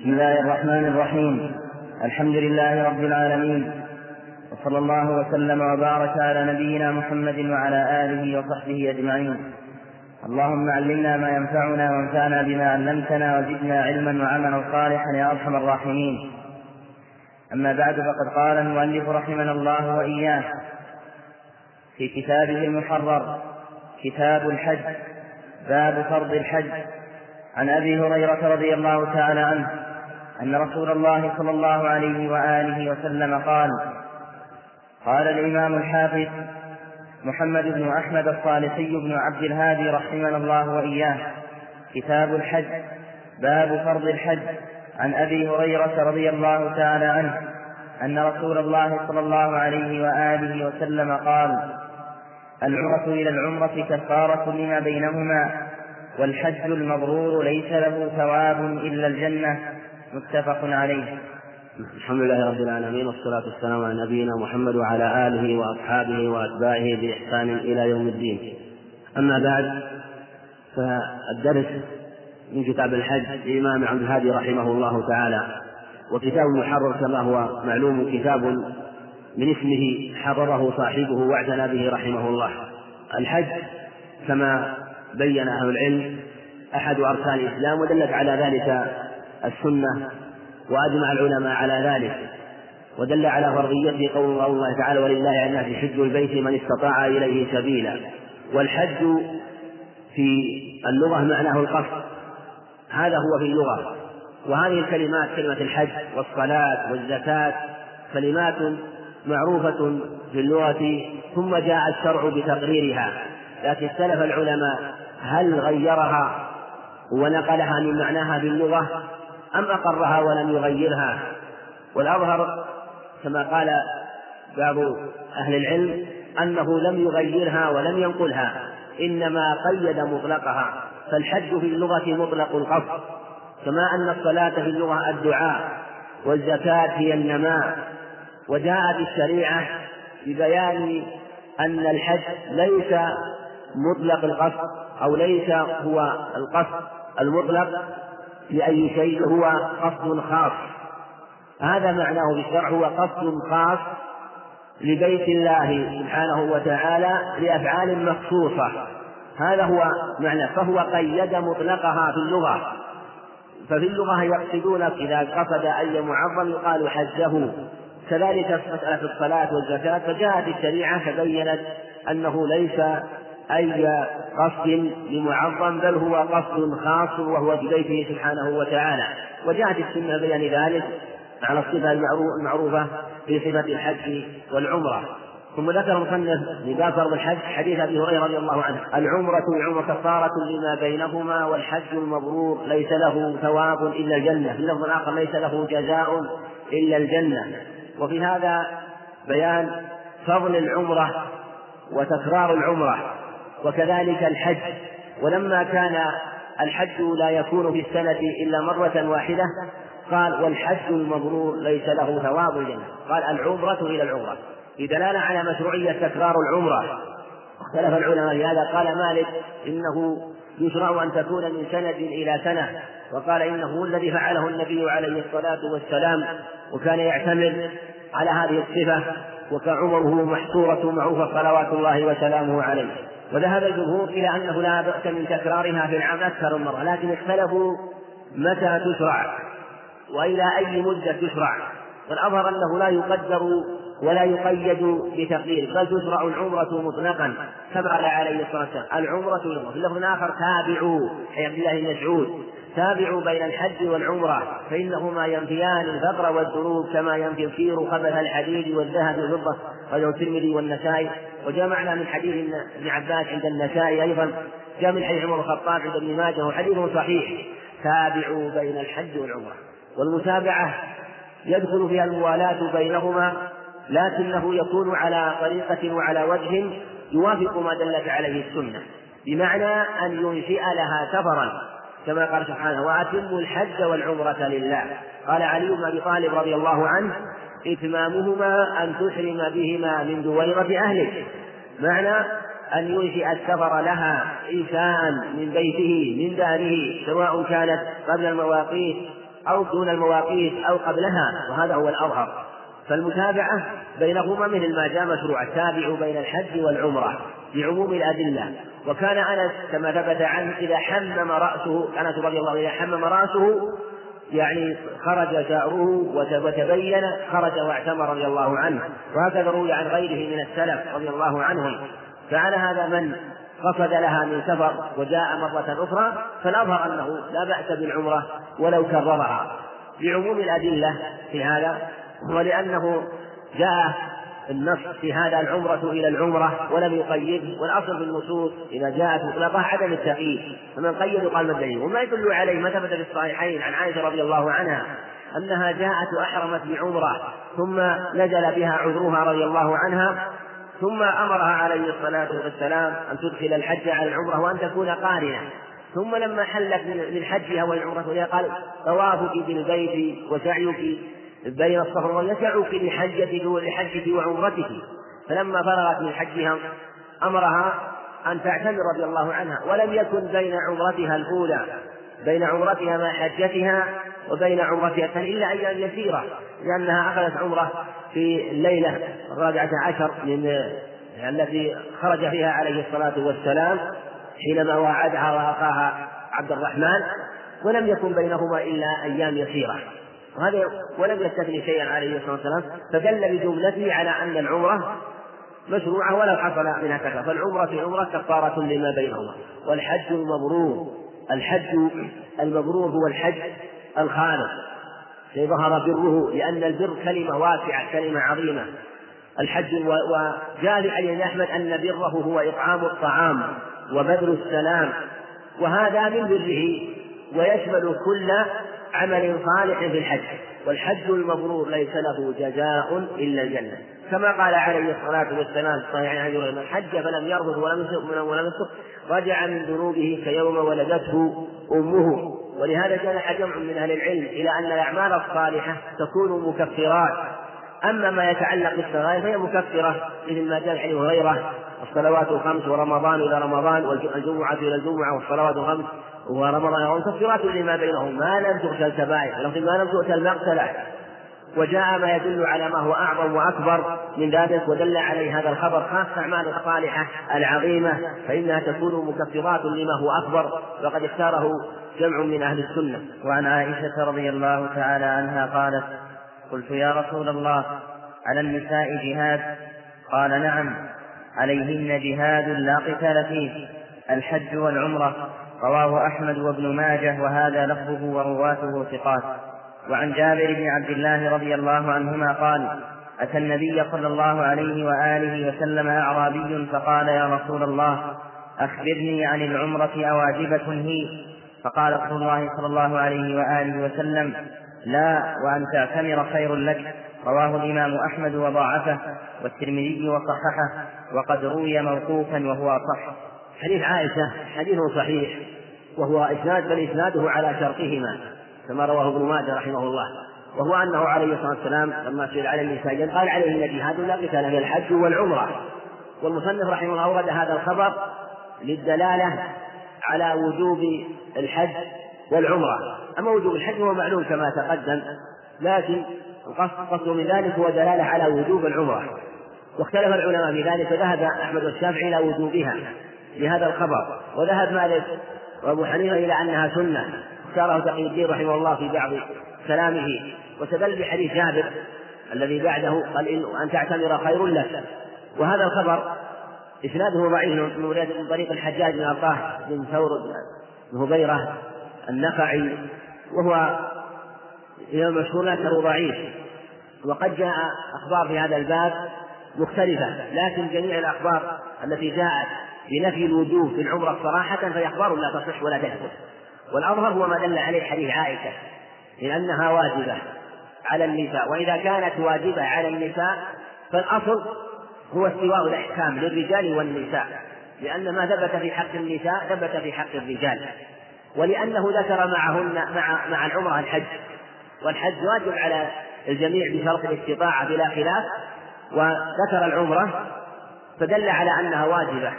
بسم الله الرحمن الرحيم. الحمد لله رب العالمين. وصلى الله وسلم وبارك على نبينا محمد وعلى آله وصحبه أجمعين. اللهم علمنا ما ينفعنا وانفعنا بما علمتنا وزدنا علما وعملا صالحا يا أرحم الراحمين. أما بعد فقد قال المؤلف رحمنا الله وإياه في كتابه المحرر كتاب الحج باب فرض الحج. عن أبي هريرة رضي الله تعالى عنه. أن رسول الله صلى الله عليه وآله وسلم قال قال الإمام الحافظ محمد بن أحمد الصالحي بن عبد الهادي رحمنا الله وإياه كتاب الحج باب فرض الحج عن أبي هريرة رضي الله تعالى عنه أن رسول الله صلى الله عليه وآله وسلم قال العمرة إلى العمرة كفارة لما بينهما والحج المبرور ليس له ثواب إلا الجنة. متفق عليه. الحمد لله رب العالمين والصلاة والسلام على نبينا محمد وعلى آله وأصحابه وأتباعه بإحسان إلى يوم الدين. أما بعد فالدرس من كتاب الحج للإمام عبد الهادي رحمه الله تعالى وكتاب محرر كما هو معلوم كتاب من اسمه حرره صاحبه واعتنى به رحمه الله. الحج كما بين أهل العلم أحد أركان الإسلام ودلت على ذلك السنة وأجمع العلماء على ذلك ودل على فرضيته قول الله تعالى ولله على الناس حج البيت من استطاع إليه سبيلا والحج في اللغة معناه القصد. هذا هو في اللغة. وهذه الكلمات كلمة الحج والصلاة والزكاة كلمات معروفة في اللغة ثم جاء الشرع بتقريرها. لكن اختلف العلماء هل غيرها ونقلها من معناها باللغة؟ أم أقرها ولم يغيرها؟ والأظهر كما قال بعض أهل العلم أنه لم يغيرها ولم ينقلها إنما قيد مطلقها فالحج في اللغة مطلق القصد كما أن الصلاة في اللغة الدعاء والزكاة هي النماء وجاءت الشريعة ببيان أن الحج ليس مطلق القصد أو ليس هو القصد المطلق لأي شيء هو قصد خاص. هذا معناه في الشرع هو قصد خاص لبيت الله سبحانه وتعالى لأفعال مخصوصة. هذا هو معنى فهو قيد مطلقها في اللغة. ففي اللغة يقصدون إذا قصد أي معظم يقال حجه. كذلك مسألة الصلاة والزكاة فجاءت الشريعة فبينت أنه ليس أي قصد لمعظم بل هو قصد خاص وهو ببيته سبحانه وتعالى. وجاءت السنة بيان ذلك على الصفة المعروفة في صفة الحج والعمرة. ثم ذكر المصنف لباب فرض الحج حديث أبي هريرة رضي الله عنه العمرة العمرة كفارة لما بينهما والحج المبرور ليس له ثواب إلا الجنة. في اللفظ الآخر ليس له جزاء إلا الجنة. وفي هذا بيان فضل العمرة وتكرار العمرة. وكذلك الحج. ولما كان الحج لا يكون في السنة إلا مرة واحدة قال والحج المبرور ليس له ثواب الجنة قال العمرة إلى العمرة. بدلالة على مشروعية تكرار العمرة. اختلف العلماء في هذا. قال مالك إنه يشرع أن تكون من سنة إلى سنة. وقال إنه الذي فعله النبي عليه الصلاة والسلام وكان يعتمد على هذه الصفة. وكان عمره محصورة معروفة صلوات الله وسلامه عليه. وذهب الجمهور إلى أنه لا بأس من تكرارها في العام أكثر من مرة لكن اختلفوا متى تشرع وإلى أي مدة تشرع. والأظهر أنه لا يقدر ولا يقيد بتقدير بل تشرع العمرة مطلقا كما قال عليه الصلاة والسلام. العمرة في اللفظ الآخر تابعوا حي عبد الله بن مسعود. تابعوا بين الحج والعمرة فإنهما ينفيان الفقر والذنوب كما ينفي الكير خبث الحديد والذهب والفضة رجل الترمذي والنسائي. وجاء معنا من حديث ابن عباس عند النسائي أيضا جاء من حديث عمر الخطاب عند ابن ماجه وحديث صحيح. تابعوا بين الحج والعمرة. والمتابعة يدخل فيها الموالاة بينهما لكنه يكون على طريقة وعلى وجه يوافق ما دلت عليه السنة. بمعنى أن ينشئ لها سفرا. كما قال سبحانه وأتموا الحج والعمرة لله. قال علي بن أبي طالب رضي الله عنه إتمامهما أن تحرم بهما من دويرة أهلك. معنى أن ينشئ السفر لها إنسان من بيته من داره سواء كانت قبل المواقيت أو دون المواقيت أو قبلها وهذا هو الأظهر. فالمتابعة بينهما مثل ما جاء مشروع التابع بين الحج والعمرة بعموم الأدلة. وكان أنس كما ثبت عنه إذا حمم رأسه أنس رضي الله عنه إذا حمم رأسه يعني خرج شعره وتبين خرج واعتمر رضي الله عنه. وهكذا روي عن غيره من السلف رضي الله عنهم. فعلى هذا من قصد لها من سفر وجاء مرة أخرى فالأظهر أنه لا بأس بالعمرة ولو كررها. لعموم الأدلة في هذا ولأنه جاء النص في هذا العمرة إلى العمرة ولم يقيد والأصل في النصوص إذا جاءت مطلقة عدم التقييد. فمن قيد قال ما الدليل؟ وما يدل عليه ما ثبت في الصحيحين عن عائشة رضي الله عنها أنها جاءت وأحرمت بعمرة ثم نزل بها عذرها رضي الله عنها ثم أمرها عليه الصلاة والسلام أن تدخل الحج على العمرة وأن تكون قارنة. ثم لما حلت من حجها والعمرة قال طوافك بالبيت وسعيك بين الصفا والمروة يسعك لحجتك لحجك وعمرتك فلما فرغت من حجها أمرها أن تعتمر رضي الله عنها ولم يكن بين عمرتها الأولى بين عمرتها مع حجتها وبين عمرتها إلا أيام يسيرة لأنها أخذت عمرة في الليلة الرابعة عشر من التي خرج فيها عليه الصلاة والسلام حينما واعدها وأخاها عبد الرحمن ولم يكن بينهما إلا أيام يسيرة. وهذا ولم يستثني شيئا عليه الصلاة والسلام فدل بجملته على أن العمرة مشروعة ولو حصل منها كفر فالعمرة في عمرة كفارة لما بينهما والحج المبرور الحج المبرور هو الحج الخالص ظهر بره لأن البر كلمة واسعة كلمة عظيمة الحج وجاء لعلي أحمد أن بره هو إطعام الطعام وبذل السلام وهذا من بره ويشمل كل عمل صالح في الحج والحج المبرور ليس له جزاء إلا الجنة. كما قال عليه الصلاة والسلام في صحيح من حج فلم يرفض ولم يسق ولم يسق رجع من ذنوبه كيوم ولدته أمه. ولهذا جنح جمع من أهل العلم إلى أن الأعمال الصالحة تكون مكفرات. أما ما يتعلق بالصغائر فهي مكفرة مثل ما جاء عن هريرة الصلوات الخمس ورمضان إلى رمضان والجمعة إلى الجمعة والصلوات الخمس ورمضان ومكفرات لما بينهم ما لم تغسل كبائر لكن ما لم تؤتى المغسلة وجاء ما يدل على ما هو أعظم وأكبر من ذلك ودل عليه هذا الخبر خاصة الأعمال الصالحة العظيمة فإنها تكون مكفرات لما هو أكبر. وقد اختاره جمع من أهل السنة. وعن عائشة رضي الله تعالى عنها قالت قلت يا رسول الله على النساء جهاد؟ قال نعم عليهن جهاد لا قتال فيه الحج والعمرة. رواه أحمد وابن ماجه وهذا لفظه ورواته ثقات. وعن جابر بن عبد الله رضي الله عنهما قال أتى النبي صلى الله عليه وآله وسلم أعرابي فقال يا رسول الله أخبرني عن العمرة أواجبة هي. فقال رسول الله صلى الله عليه وآله وسلم لا وأن تعتمر خير لك. رواه الإمام أحمد وضاعفه والترمذي وصححه وقد روي موقوفا وهو أصح حديث عائشة حديث صحيح وهو إسناد بل إسناده على شرطهما كما رواه ابن ماجه رحمه الله. وهو أنه عليه الصلاة والسلام لما سئل على النساء قال عليهن جهاد لا قتال في الحج والعمرة. والمصنف رحمه الله أورد هذا الخبر للدلالة على وجوب الحج والعمرة. أما وجوب الحج هو معلوم كما تقدم لكن القصد من ذلك هو دلالة على وجوب العمرة. واختلف العلماء في ذلك فذهب أحمد والشافعي إلى وجوبها. لهذا الخبر. وذهب مالك وأبو حنيفة إلى أنها سنة. اختاره تقي الدين رحمه الله في بعض كلامه. واستدل بحديث جابر الذي بعده قال إن أن تعتمر خير لك. وهذا الخبر إسناده ضعيف من طريق الحجاج بن أرطاه بن ثور بن هبيرة النخعي. وهو مشهور لكنه ضعيف. وقد جاء أخبار في هذا الباب مختلفة. لكن جميع الأخبار التي جاءت بنفي الوجوب في العمرة صراحة فهي أخبار لا تصح ولا تثبت والأظهر هو ما دل عليه حديث عائشة لأنها واجبة على النساء وإذا كانت واجبة على النساء فالأصل هو استواء الأحكام للرجال والنساء لأن ما ثبت في حق النساء ثبت في حق الرجال. ولأنه ذكر معهن مع مع العمرة الحج والحج واجب على الجميع بشرط الاستطاعة بلا خلاف وذكر العمرة فدل على أنها واجبة.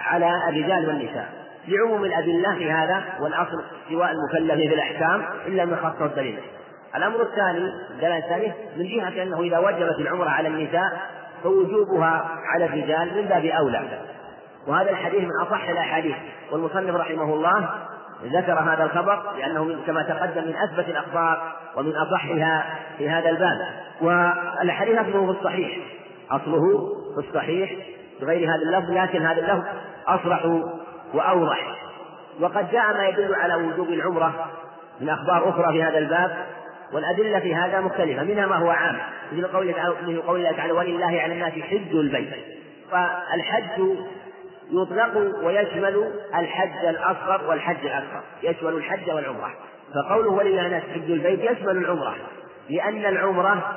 على الرجال والنساء. لعموم الأدلة في هذا والأصل استواء المكلف في الأحكام إلا ما خصه الدليل. الأمر الثاني الدلالة الثانية من جهة أنه إذا وجبت العمرة على النساء فوجوبها على الرجال من باب أولى. وهذا الحديث من أصح الأحاديث والمصنف رحمه الله ذكر هذا الخبر لأنه كما تقدم من أثبت الأخبار ومن أصحها في هذا الباب. والحديث أصله في الصحيح أصله في الصحيح بغير هذا اللفظ لكن هذا اللفظ أصرح وأوضح. وقد جاء ما يدل على وجوب العمرة من أخبار أخرى في هذا الباب والأدلة في هذا مختلفة منها ما هو عام مثل قول مثل قول الله تعالى ولله على الناس حج البيت فالحج يطلق ويشمل الحج الأصغر والحج الأكبر يشمل الحج والعمرة. فقوله ولله على الناس حج البيت يشمل العمرة لأن العمرة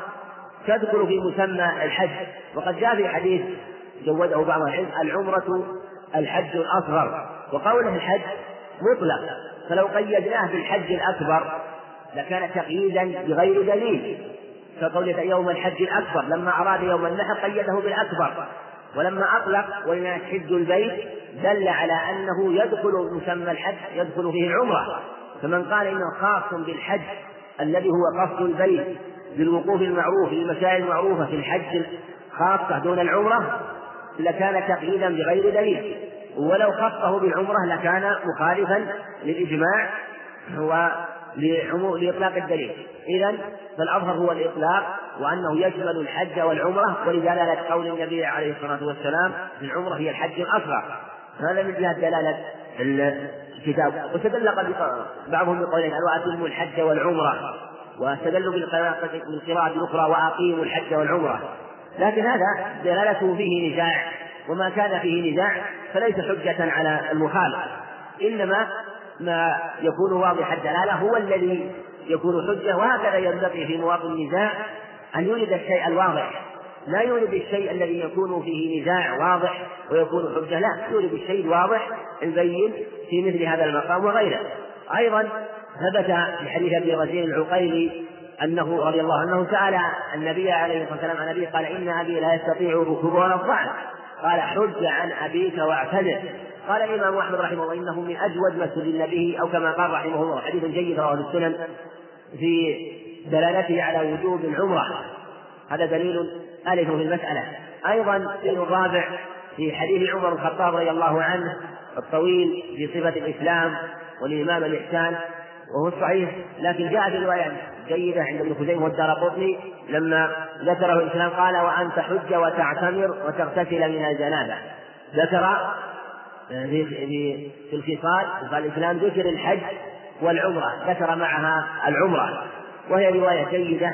تدخل في مسمى الحج. وقد جاء في حديث جوده بعض العلم العمرة الحج الأصغر. وقوله الحج مطلق. فلو قيدناه بالحج الأكبر لكان تقييدا بغير دليل. كقوله يوم الحج الأكبر لما أراد يوم النحر قيده بالأكبر. ولما أطلق ولما حج البيت دل على أنه يدخل مسمى الحج يدخل فيه العمرة. فمن قال إنه خاص بالحج الذي هو قصد البيت بالوقوف المعروف للمسائل المعروفة في الحج خاصة دون العمرة لكان تقييدا بغير دليل. ولو خصه بالعمرة لكان مخالفا للإجماع لإطلاق الدليل. إذا فالأظهر هو الإطلاق وأنه يشمل الحج والعمرة ولدلالة قول النبي عليه الصلاة والسلام العمرة هي الحج الأصغر. هذا من جهة دلالة الكتاب. واستدل بعضهم قالوا أتموا الحج والعمرة واستدلوا بالقراءة الأخرى وأقيموا الحج والعمرة. لكن هذا دلالته فيه نزاع وما كان فيه نزاع فليس حجة على المخالف. إنما ما يكون واضح الدلالة هو الذي يكون حجة وهكذا ينبغي في مواطن النزاع أن يولد الشيء الواضح. لا يولد الشيء الذي يكون فيه نزاع واضح ويكون حجة لا يولد الشيء الواضح البين في مثل هذا المقام وغيره. أيضا ثبت في حديث أبي رزين العقيلي أنه رضي الله عنه سأل النبي عليه الصلاة والسلام عن أبيه قال إن أبي لا يستطيع الركوب ولا الضعف قال حج عن أبيك واعتذر. قال الإمام أحمد رحمه الله إنه من أجود ما استدل به أو كما قال رحمه الله حديث جيد رواه السنن في دلالته على وجوب العمرة. هذا دليل ألف في المسألة. أيضا دليل رابع في حديث عمر بن الخطاب رضي الله عنه الطويل في صفة الإسلام والإمام الإحسان وهو الصحيح لكن جاء في رواية جيدة عند ابن خزيمة والدار قطني لما ذكره الإسلام قال وأن تحج وتعتمر وتغتسل من الجنابة. ذكر في في في الخصال الإسلام ذكر الحج والعمرة ذكر معها العمرة. وهي رواية جيدة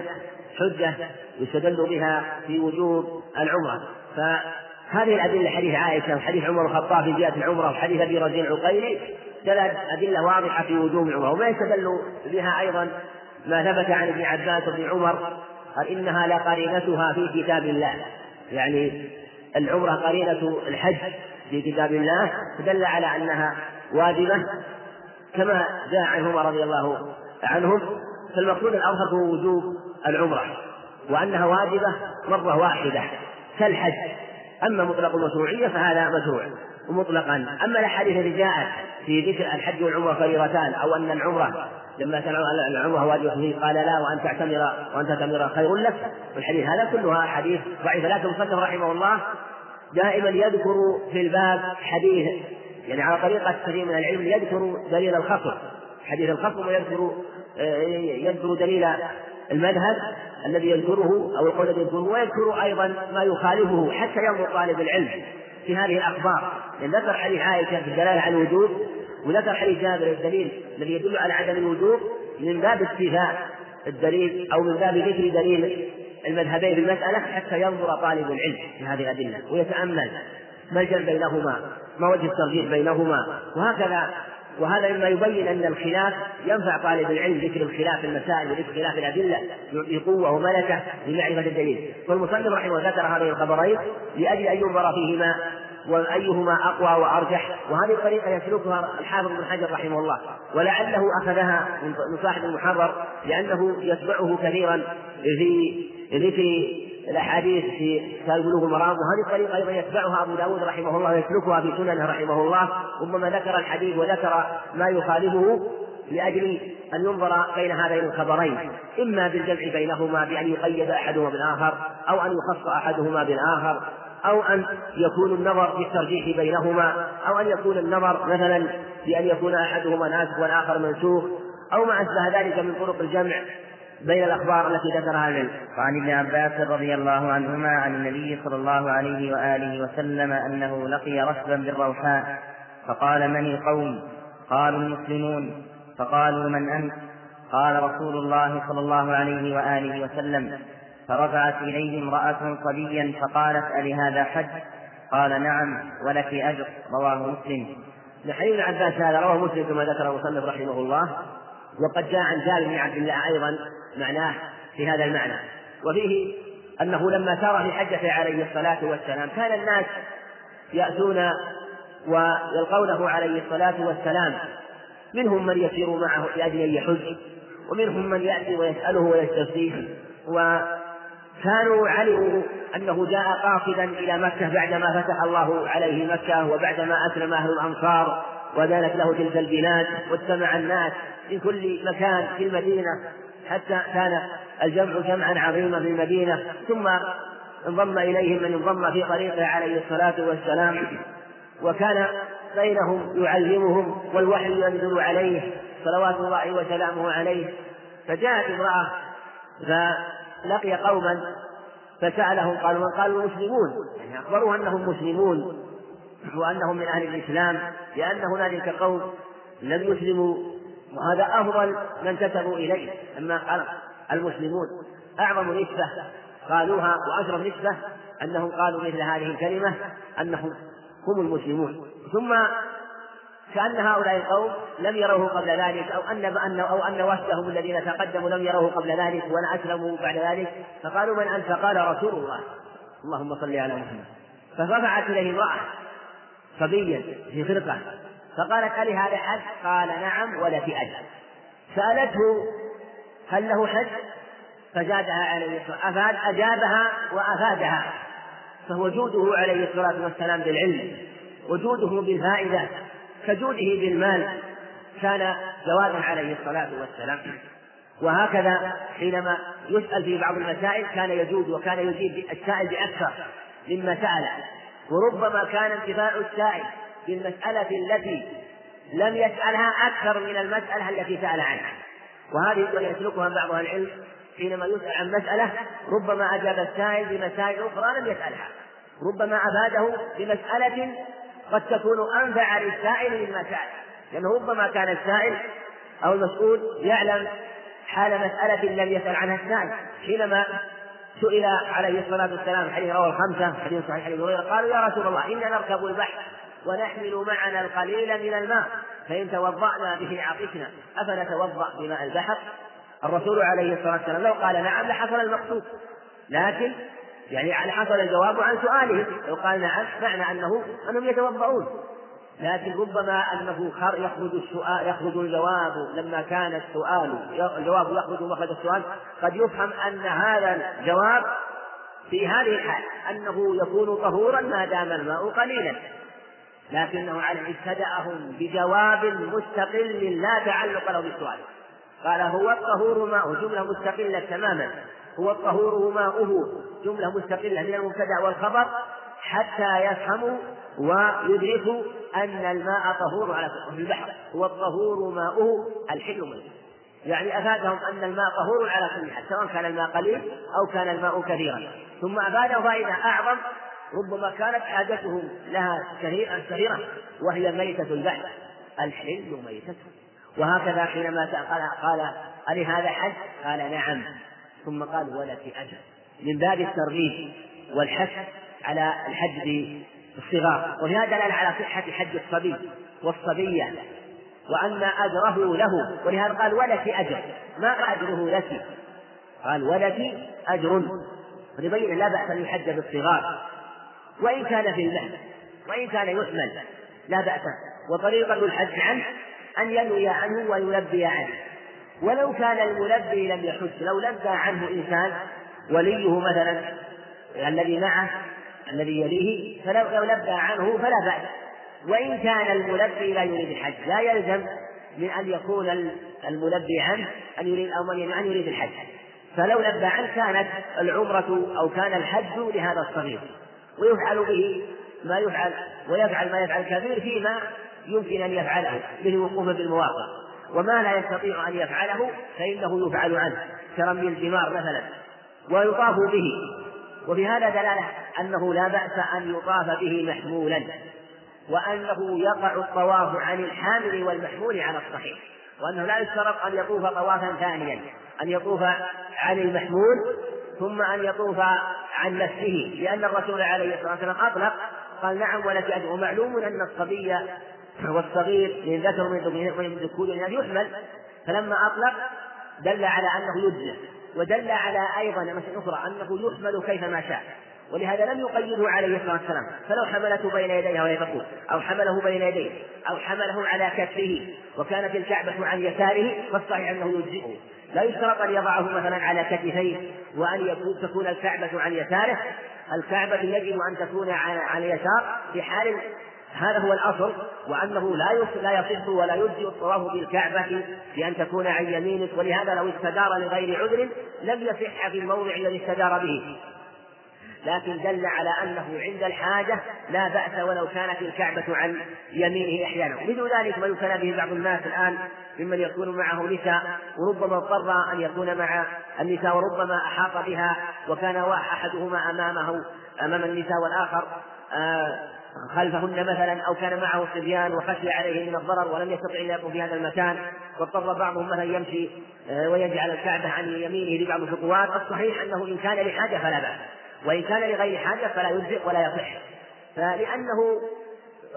حجة يستدل بها في وجوب العمرة. فهذه الأدلة حديث عائشة وحديث عمر الخطاب في جهة العمرة وحديث أبي رزين العقيلي ثلاث أدلة واضحة في وجوب العمرة. وما يستدل بها أيضا ما ثبت عن ابن عباس وابن عمر قال إنها لقرينتها في كتاب الله. يعني العمرة قرينة الحج في كتاب الله فدل على أنها واجبة كما جاء عنهما رضي الله عنهم. فالمقصود الأظهر هو وجوب العمرة وأنها واجبة مرة واحدة كالحج. أما مطلق المشروعية فهذا مشروع ومطلقا أما الأحاديث التي جاءت في ذكر الحج والعمرة فريضتان أو أن العمرة لما كان العمرة واجبة فيه قال لا وأن تعتمر وأن تعتمر خير لك. والحديث هذا كلها حديث ضعيفة. لكن المصنف رحمه الله دائما يذكر في الباب حديث يعني على طريقة كثير من العلم يذكر دليل الخصم حديث الخصم ويذكر يذكر دليل المذهب الذي يذكره أو القول الذي يذكره ويذكر أيضا ما يخالفه حتى ينظر طالب العلم في هذه الأخبار. لأن ذكر حديث عائشة في الدلالة على الوجود وذكر حديث جابر الدليل الذي يدل على عدم الوجود من باب استيفاء الدليل أو من باب ذكر دليل المذهبين في المسألة حتى ينظر طالب العلم في هذه الأدلة ويتأمل ما الجمع بينهما ما وجه الترجيح بينهما وهكذا وهذا مما يبين أن الخلاف ينفع طالب العلم ذكر الخلاف المسائل وذكر خلاف الأدلة يعطي قوة وملكة لمعرفة الدليل. والمصنف رحمه الله ذكر هذين الخبرين لأجل أن ينظر فيهما وأيهما أقوى وأرجح. وهذه الطريقة يسلكها الحافظ بن حجر رحمه الله. ولعله أخذها من صاحب المحرر لأنه يتبعه كثيرا في ذكر الأحاديث في كتاب بلوغ المرام. وهذه الطريقة أيضا يتبعها أبو داود رحمه الله ويسلكها في سننه رحمه الله. ربما ذكر الحديث وذكر ما يخالفه لأجل أن ينظر بين هذين الخبرين. إما بالجمع بينهما بأن يقيد أحدهما بالآخر أو أن يخص أحدهما بالآخر. أو أن يكون النظر في الترجيح بينهما أو أن يكون النظر مثلا بأن يكون أحدهما ناسخ والآخر منسوخ أو ما أشبه ذلك من طرق الجمع بين الأخبار التي ذكرها العلم. وعن ابن عباس رضي الله عنهما عن النبي صلى الله عليه وآله وسلم أنه لقي ركبا بالروحاء فقال من القوم؟ قالوا المسلمون فقالوا من أنت؟ قال رسول الله صلى الله عليه وآله وسلم فرفعت إليه امرأة صبيا فقالت ألهذا حج؟ قال نعم ولك أجر رواه مسلم. لحديث عباس هذا رواه مسلم كما ذكر المصنف رحمه الله وقد جاء عن جابر بن عبد الله أيضا معناه في هذا المعنى وفيه أنه لما سار في حجته عليه الصلاة والسلام كان الناس يأتون ويلقونه عليه الصلاة والسلام منهم من يسير معه لأجل أن يحج ومنهم من يأتي ويسأله ويستفتيه وكانوا علموا أنه جاء قاصدا إلى مكة بعدما فتح الله عليه مكة وبعدما أسلم أهل الأنصار ودانت له تلك البلاد واجتمع الناس في كل مكان في المدينة حتى كان الجمع جمعا عظيما في المدينة. ثم انضم إليهم من انضم في طريقه عليه الصلاة والسلام. وكان بينهم يعلمهم والوحي ينزل عليه صلوات الله وسلامه عليه. فجاءت امرأة فلقي قوما فسألهم قالوا من قالوا المسلمون يعني أخبروه أنهم مسلمون وأنهم من أهل الإسلام لأن هنالك قوم لم يسلموا وهذا أفضل من انتسبوا إليه. أما قال المسلمون أعظم نسبة قالوها وأشرف نسبة أنهم قالوا مثل هذه الكلمة أنهم هم المسلمون. ثم كأن هؤلاء القوم لم يروه قبل ذلك أو أن أو أن وفدهم الذين تقدموا لم يروه قبل ذلك ولا أسلموا بعد ذلك فقالوا من أنت؟ قال رسول الله اللهم صل على محمد فرفعت إليه امرأة صبيا في خرقة فقالت ألي هذا حج؟ قال نعم ولك أجر سألته هل له حج؟ فزادها عليه الصلاة أفاد أجابها وأفادها فهو جوده عليه الصلاة والسلام بالعلم وجوده بالفائدة كجوده بالمال كان جوابا عليه الصلاة والسلام. وهكذا حينما يسأل في بعض المسائل كان يجود وكان يجيب السائل بأكثر مما سأل. وربما كان انتفاع السائل بالمسألة التي لم يسألها أكثر من المسألة التي سأل عنها. وهذه يسلكها بعض أهل العلم حينما يسأل عن مسألة ربما أجاب السائل بمسائل أخرى لم يسألها. ربما أفاده بمسألة قد تكون أنفع للسائل مما سأل لأنه ربما كان السائل أو المسؤول يعلم حال مسألة لم يسأل عنها السائل. حينما سئل عليه الصلاة والسلام حديث رواه الخمسة حديث صحيح حديث هريرة قالوا يا رسول الله إنا نركب البحر ونحمل معنا القليل من الماء. فإن توضأنا به عطشنا. أفنتوضأ بماء البحر؟ الرسول عليه الصلاة والسلام لو قال نعم لحصل المقصود. لكن يعني حصل الجواب عن سؤاله. لو قال نعم معنى أنه أنهم يتوضؤون. لكن ربما أنه يخرج السؤال يخرج الجواب لما كان السؤال الجواب يخرج مخرج السؤال. قد يفهم أن هذا الجواب في هذه الحال أنه يكون طهورا ما دام الماء قليلا. لكنه على ابتدأهم بجواب مستقل لا تعلق له بالسؤال. قال هو الطهور ماؤه جملة مستقلة تماما. هو الطهور ماؤه جملة مستقلة من المبتدأ والخبر حتى يفهموا ويدركوا أن الماء طهور على في البحر. هو الطهور ماؤه الحل منه يعني أفادهم أن الماء طهور على كل حال سواء كان الماء قليل أو كان الماء كثيرا. ثم أفادهم فائدة أعظم ربما كانت حاجتهم لها كثيرة وهي ميتة البحر. الحل ميتته وهكذا حينما قال قال هذا حج؟ قال نعم. ثم قال ولك أجر من باب الترغيب والحث على الحج بالصغار وفي دلالة على صحة حج الصبي والصبية. وأن أجره له. ولهذا قال ولك أجر. ما أجره لك. قال ولك أجر. وليبين لا بأس أن يحج بالصغار. وإن كان في المهد. وإن كان يحمل. لا بأس. وطريقة الحج عنه أن ينوي عنه ويلبي عنه. ولو كان الملبي لم يحج لو لبى عنه إنسان وليه مثلا الذي معه الذي يليه فلو لبى عنه فلا بأس. وإن كان الملبي لا يريد الحج لا يلزم من أن يكون الملبي عنه أن يريد أو من أن يريد الحج. فلو لبى عنه كانت العمرة أو كان الحج لهذا الصغير. ويفعل به ما يفعل ويفعل ما يفعل الكبير فيما يمكن أن يفعله مثل وقوفه بالمواقع. وما لا يستطيع أن يفعله فإنه يفعل عنه كرمي الجمار مثلا ويطاف به. وفي هذا دلالة أنه لا بأس أن يطاف به محمولا وأنه يقع الطواف عن الحامل والمحمول على الصحيح وأنه لا يشترط أن يطوف طوافا ثانيا أن يطوف عن المحمول ثم أن يطوف عن نفسه لأن الرسول عليه الصلاة والسلام أطلق قال نعم ولك أجر ومعلوم أن الصبي والصغير من ذكر من ذكور يحمل. فلما أطلق دل على أنه يجزئ ودل على أيضا مسألة أخرى أنه يحمل كيفما شاء. ولهذا لم يقيده عليه الصلاة والسلام. فلو حملته بين يديها وهي تقول أو حمله بين يديه أو حمله على كتفه وكانت الكعبة عن يساره فالصحيح أنه يجزئه. لا يشترط أن يضعه مثلا على كتفيه وأن يكون تكون الكعبة عن يساره. الكعبة يجب أن تكون عن اليسار في حال هذا هو الأصل وأنه لا لا يصح ولا يجزئ الطواف بالكعبة بأن تكون عن يمينك ولهذا لو استدار لغير عذر لم يصح في الموضع الذي استدار به. لكن دل على أنه عند الحاجة لا بأس ولو كانت الكعبة عن يمينه أحيانا. مثل ذلك ما يبتلى به بعض الناس الآن ممن يكون معه نساء وربما اضطر أن يكون مع النساء وربما أحاط بها وكان أحدهما أمامه أمام النساء والآخر آه خلفهن مثلا أو كان معه صبيان وخشي عليه من الضرر ولم يستطع ان يقوم في هذا المكان واضطر بعضهم مثلا يمشي آه، ويجعل الكعبة عن يمينه لبعض الخطوات. الصحيح أنه إن كان لحاجة فلا بأس وإن كان لغير حاجة فلا يجزئ ولا يصح. فلأنه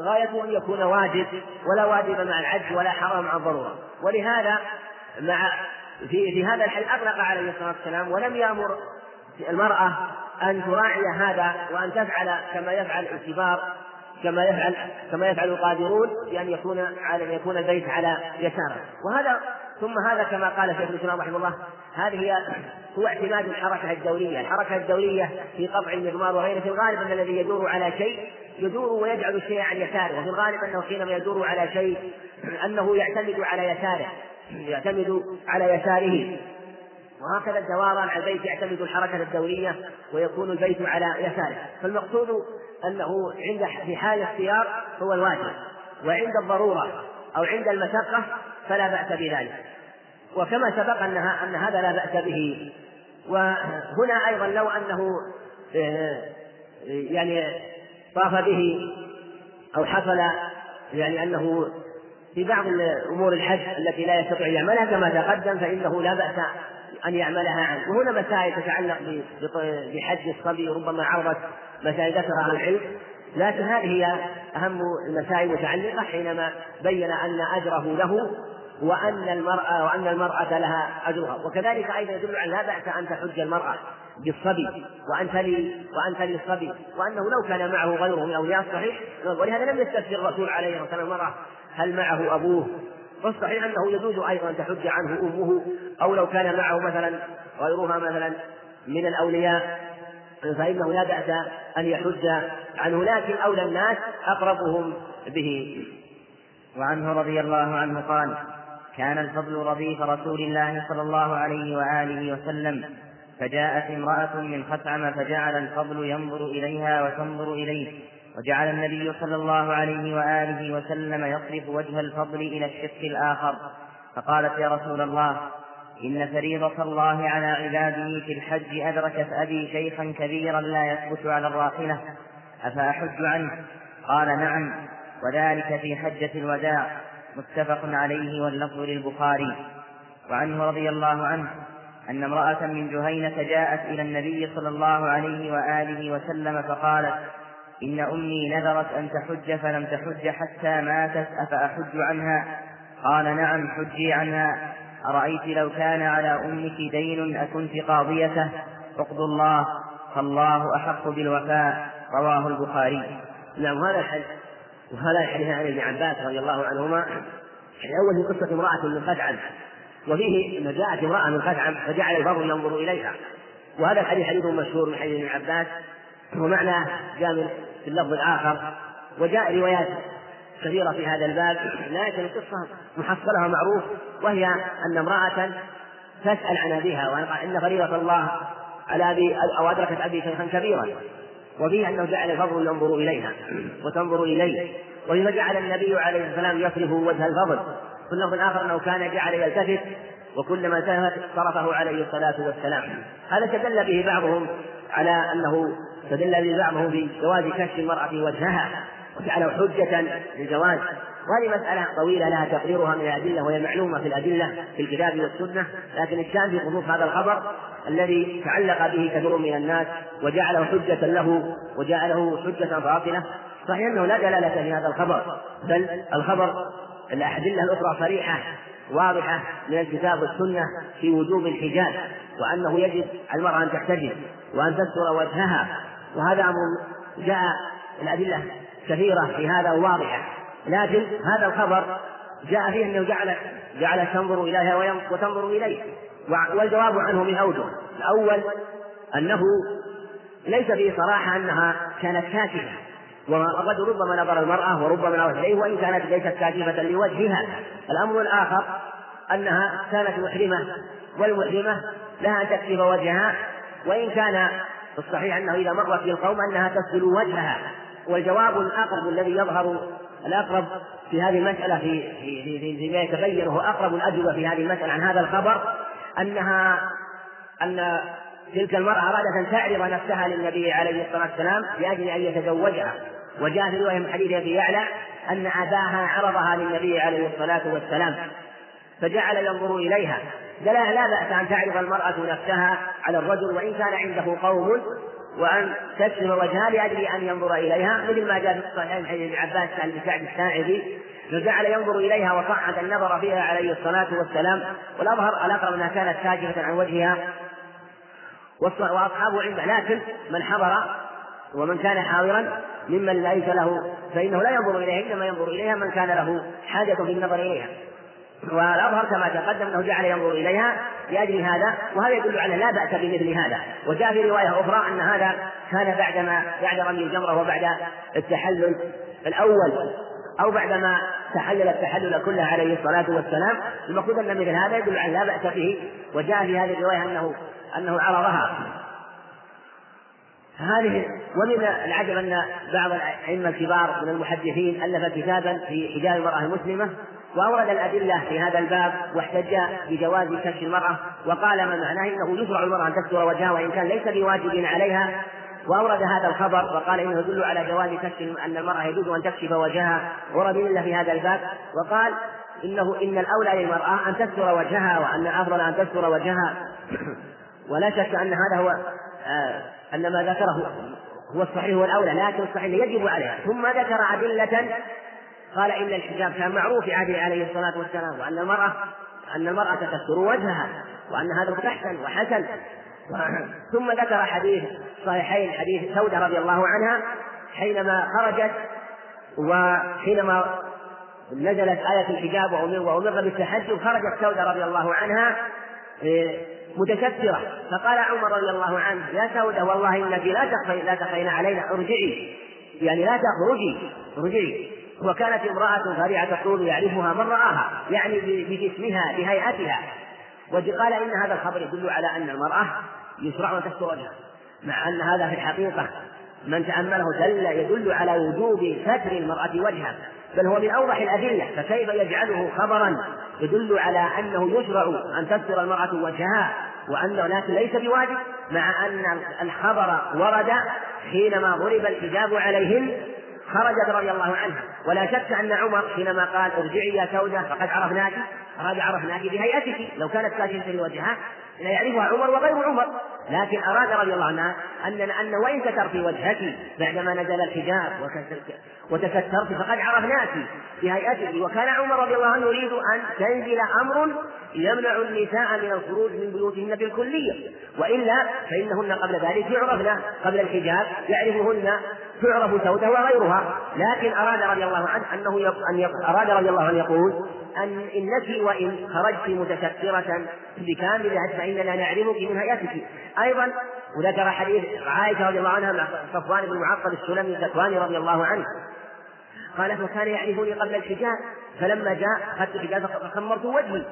غايته أن يكون واجب ولا واجب مع العجز ولا حرام مع الضرورة. ولهذا مع في في هذا الحديث اطلق عليه الصلاة والسلام ولم يأمر المرأة أن تراعي هذا وأن تفعل كما يفعل الكبار. كما يفعل كما يفعل القادرون بأن يكون على أن يكون البيت على يساره. وهذا ثم هذا كما قال شيخ الإسلام رحمه الله هذه هي هو اعتماد الحركة الدولية، الحركة الدولية في قطع المضمار وغيره في الغالب أن الذي يدور على شيء يدور ويجعل الشيء عن يساره، وفي الغالب أنه حينما يدور على شيء أنه يعتمد على يساره، يعتمد على يساره. وهكذا الدوران على البيت يعتمد الحركة الدورية ويكون البيت على يساره، فالمقصود أنه عند في حال الاختيار هو الواجب وعند الضرورة أو عند المشقة فلا بأس بذلك. وكما سبق أنها أن هذا لا بأس به. وهنا أيضا لو أنه آه، يعني طاف به أو حصل يعني أنه في بعض أمور الحج التي لا يستطيع يعملها كما تقدم فإنه لا بأس أن يعملها عنه. وهنا مسائل تتعلق بحج الصبي ربما عرضت مسائل ذكرها العلم. لكن هذه هي أهم المسائل المتعلقة حينما بين أن أجره له وأن المرأة وأن المرأة لها أجرها. وكذلك أيضا يدل على لا بأس أن تحج المرأة بالصبي وأن تلي وأن تلي الصبي. وأنه لو كان معه غيره من أولياء الصحيح ولهذا لم يستفسر الرسول عليه الصلاة والسلام المرأة هل معه أبوه. والصحيح أنه يجوز أيضا أن تحج عنه أمه أو لو كان معه مثلا غيرها مثلا من الأولياء. فإنه لا بأس أن يحج عنه لكن أولى الناس أقربهم به. وعنه رضي الله عنه قال كان الفضل رديف رسول الله صلى الله عليه وآله وسلم فجاءت امرأة من خثعم فجعل الفضل ينظر إليها وتنظر إليه وجعل النبي صلى الله عليه وآله وسلم يصرف وجه الفضل إلى الشق الآخر فقالت يا رسول الله إن فريضة الله على عباده في الحج أدركت أبي شيخا كبيرا لا يثبت على الراحلة. أفأحج عنه؟ قال نعم وذلك في حجة الوداع متفق عليه واللفظ للبخاري. وعنه رضي الله عنه أن امرأة من جهينة جاءت إلى النبي صلى الله عليه وآله وسلم فقالت إن أمي نذرت أن تحج فلم تحج حتى ماتت أفأحج عنها؟ قال نعم حجي عنها. أرأيت لو كان على أمك دين أكنت قاضيته؟ اقضوا الله فالله أحق بالوفاء رواه البخاري. نعم هذا الحديث وهذا الحديث عن ابن عباس رضي الله عنهما الأول في قصة امرأة من خدعم وفيه أن جاءت امرأة من خدعم فجعل البر ينظر إليها. وهذا الحديث حديث مشهور من حديث ابن عباس ومعناه جاء في اللفظ الآخر وجاء روايات كثيرة في هذا الباب لكن القصة محصلها معروف وهي أن امرأة تسأل عن أبيها وأن فريضة الله على أبي أو أدركت أبي شيخا كبيرا وفيه أنه جعل الفضل ينظر إليها وتنظر إليه. وإذا جعل النبي عليه السلام يصرف وجه الفضل في اللفظ الآخر أنه كان جعل يلتفت وكلما التفت صرفه عليه الصلاة والسلام. هذا استدل به بعضهم على أنه استدل به بعضهم بجواز كشف المرأة وجهها وجعله حجة للجواز. وهذه مسألة طويلة لها تقريرها من الأدلة وهي معلومة في الأدلة في الكتاب والسنة لكن الشان في خصوص هذا الخبر الذي تعلق به كثير من الناس وجعله حجة له وجعله حجة باطلة. صحيح أنه لا دلالة في هذا الخبر بل الخبر الأدلة الأخرى صريحة واضحة من الكتاب والسنة في وجوب الحجاب وأنه يجب على المرأة أن تحتجب وأن تستر وجهها. وهذا أمر جاء الأدلة كثيرة في هذا واضحة لكن هذا الخبر جاء فيه أنه جعل جعل تنظر إليها وتنظر إليه. والجواب عنه من أوجه. الأول أنه ليس فيه صراحة أنها كانت كاشفة وقد ربما نظر المرأة وربما نظر إليه وإن كانت ليست كاشفة لوجهها. الأمر الآخر أنها كانت محرمة والمحرمة لها أن تكشف وجهها. وإن كان الصحيح أنه إذا مرت في القوم أنها تغسل وجهها. والجواب الأقرب الذي يظهر الأقرب في هذه المسألة في في في فيما يتبين وهو أقرب الأجوبة في هذه المسألة عن هذا الخبر أنها أن تلك المرأة أرادت أن تعرض نفسها للنبي عليه الصلاة والسلام لأجل أن يتزوجها. وجاء في رواية من حديث أبي يعلى أن أباها عرضها للنبي عليه الصلاة والسلام فجعل ينظر إليها. لا لا بأس أن تعرض المرأة نفسها على الرجل وإن كان عنده قوم وأن تكشف وجهها لأجل أن ينظر إليها مثل ما جاء في الصحيحين حديث ابن عباس عن سعد الساعدي فجعل ينظر إليها وصعد النظر فيها عليه الصلاة والسلام والأظهر الأقرب أنها كانت ساجفة عن وجهها وأصحابه عنده لكن من حضر ومن كان حاضرا ممن ليس له فإنه لا ينظر إليها إنما ينظر إليها من كان له حاجة في النظر إليها. والأظهر كما تقدم أنه جعل ينظر إليها لأجل هذا وهذا يدل على لا بأس بمثل هذا. وجاء في رواية أخرى أن هذا كان بعدما بعد رمي الجمرة وبعد التحلل الأول أو بعدما تحلل التحلل كله عليه الصلاة والسلام. المقصود أن مثل هذا يدل على لا بأس به. وجاء في هذه الرواية أنه أنه عرضها. هذه ومن العجب أن بعض الأئمة الكبار من المحدثين ألف كتابا في حجاب المرأة المسلمة. وأورد الأدلة في هذا الباب واحتج بجواز كشف المرأة وقال ما معناه أنه يشرع المرأة أن تستر وجهها وإن كان ليس بواجب عليها. وأورد هذا الخبر وقال إنه يدل على جواز كشف أن المرأة يجوز أن تكشف وجهها. ورد إلا في هذا الباب وقال إنه إن الأولى للمرأة أن تستر وجهها وأن الأفضل أن تستر وجهها. ولا شك أن هذا هو آه أن ما ذكره هو الصحيح والأولى لكن الصحيح يجب عليها. ثم ذكر أدلة قال إن الحجاب كان معروف في عهده عليه الصلاة والسلام وأن المرأة أن المرأة تستر وجهها وأن هذا مستحسن وحسن. ثم ذكر حديث صحيحين حديث سودة رضي الله عنها حينما خرجت وحينما نزلت آية الحجاب وأمر بالتحجب خرجت سودة رضي الله عنها إيه، متكثرة فقال عمر رضي الله عنه يا سودة والله إنك لا تخفين لا تخفين علينا ارجعي. يعني لا تخرجي ارجعي. وكانت امرأة فارعة الطول يعرفها من رآها يعني بجسمها بهيئتها. وقال إن هذا الخبر يدل على أن المرأة يشرع أن تستر وجهها. مع أن هذا في الحقيقة من تأمله دل يدل على وجوب ستر المرأة وجهها بل هو من أوضح الأدلة فكيف يجعله خبرا يدل على أنه يشرع أن تستر المرأة وجهها وأنه لكن ليس بواجب مع أن الخبر ورد حينما ضرب الحجاب عليهن خرجت رضي الله عنها. ولا شك أن عمر حينما قال ارجعي يا سودة فقد عرفناك أراد عرفناك بهيئتك. لو كانت كاشفة لوجهها لا يعرفها عمر وغير عمر. لكن أراد رضي الله عنها أن أن وإن سترت وجهك بعدما نزل الحجاب وتسترت فقد عرفناك بهيئتك. وكان عمر رضي الله عنه يريد أن تنزل أمر يمنع النساء من الخروج من بيوتهن بالكلية. وإلا فإنهن قبل ذلك يعرفن قبل الحجاب يعرفهن تعرف سودة وغيرها. لكن أراد رضي الله عنه أنه أن أراد رضي الله عنه يقول أن إنك وإن خرجت متسترة بكامل فإننا نعلمك من هيئتك أيضا وذكر حديث عائشة رضي الله عنها مع صفوان بن معطل السلمي الذكواني رضي الله عنه. قال فكان يعرفني قبل الحجاب فلما جاء أخذت الحجاب فخمرت وجهي.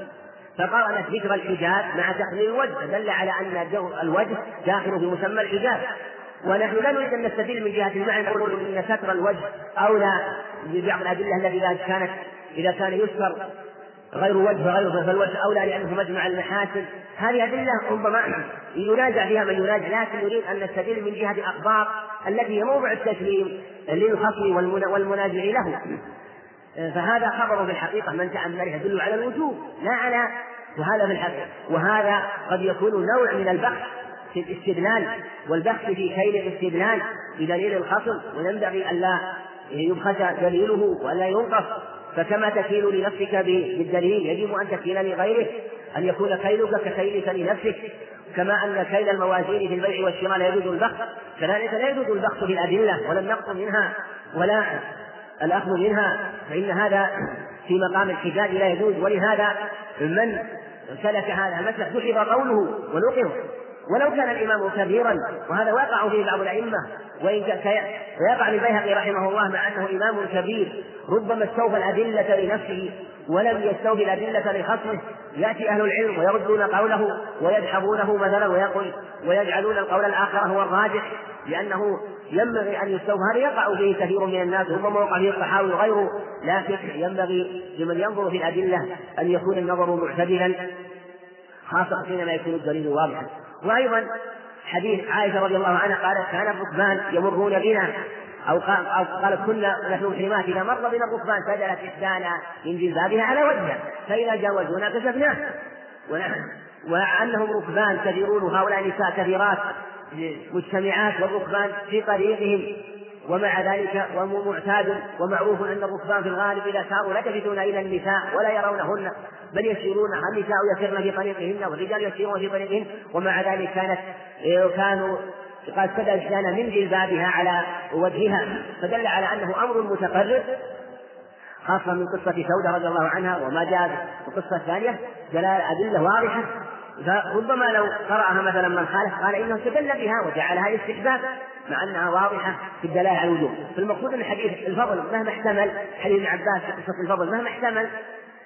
فقارنت ذكر الحجاب مع تخليل الوجه فدل على أن الوجه داخل في مسمى الحجاب. ونحن لا نريد أن نستدل من جهة المعنى نقول أن ستر الوجه أولى ببعض الأدلة التي إذا كانت إذا كان يستر غير وجه غير فالوجه أولى لأنه مجمع المحاسن. هذه أدلة ربما ينازع فيها من ينازع لكن نريد أن نستدل من جهة الأخبار التي هي موضع التسليم للخصم والمنازع له. فهذا خبر في الحقيقة من تأمله يدل على الوجوب لا على وهذا في الحقيقة. وهذا قد يكون نوع من البحث في الاستدلال والبحث في كيل الاستدلال بدليل الخصم وينبغي ألا يبخس دليله ولا ينقص. فكما تكيل لنفسك بالدليل يجب أن تكيل لغيره أن يكون كيلك ككيلك لنفسك. كما أن كيل الموازين في البيع والشراء لا يجوز البخس كذلك لا يجوز البخس في الأدلة ولا النقص منها ولا الأخذ منها. فإن هذا في مقام الحجاج لا يجوز. ولهذا من سلك هذا المسلك دحض قوله ونقر ولو كان الإمام كبيرا وهذا واقع فيه بعض الأئمة. وإن فيقع البيهقي رحمه الله مع أنه إمام كبير ربما استوفى الأدلة لنفسه. ولم يستوفي الأدلة لخصمه. يأتي أهل العلم ويردون قوله ويدحضونه مثلا ويقول ويجعلون القول الآخر هو الراجح لأنه ينبغي أن يستوفى. هذا يقع فيه كثير من الناس ربما وقع فيه الصحابي وغيره. لكن ينبغي لمن ينظر في الأدلة أن يكون النظر معتدلا خاصة حينما يكون الدليل واضحا. وأيضا حديث عائشة رضي الله عنها قالت كان الركبان يمرون بنا أو قال أو قالت كنا نحن محرمات إذا مر بنا الركبان سجلت إحدانا من جلبابها على وجهها فإذا جاوزونا كشفناه. وأنهم ركبان كثيرون هؤلاء نساء كثيرات مجتمعات والركبان في طريقهم. ومع ذلك ومعتاد ومعروف أن الركبان في الغالب إذا ساروا لا يلتفتون إلى النساء ولا يرونهن بل يسيرون النساء يسرن في طريقهن والرجال يسيرون في طريقهن ومع ذلك كانت كانوا قد سدى الشان من جلبابها على وجهها فدل على أنه أمر متقرر خاصة من قصة سودة رضي الله عنها وما جاء في القصة الثانية دلالة أدلة واضحة فربما لو قرأها مثلا من خالف قال إنه استدل بها وجعلها استحباب مع أنها واضحة في الدلالة على الوجوب فالمقصود أن حديث الفضل مهما احتمل حديث ابن عباس في قصة الفضل مهما احتمل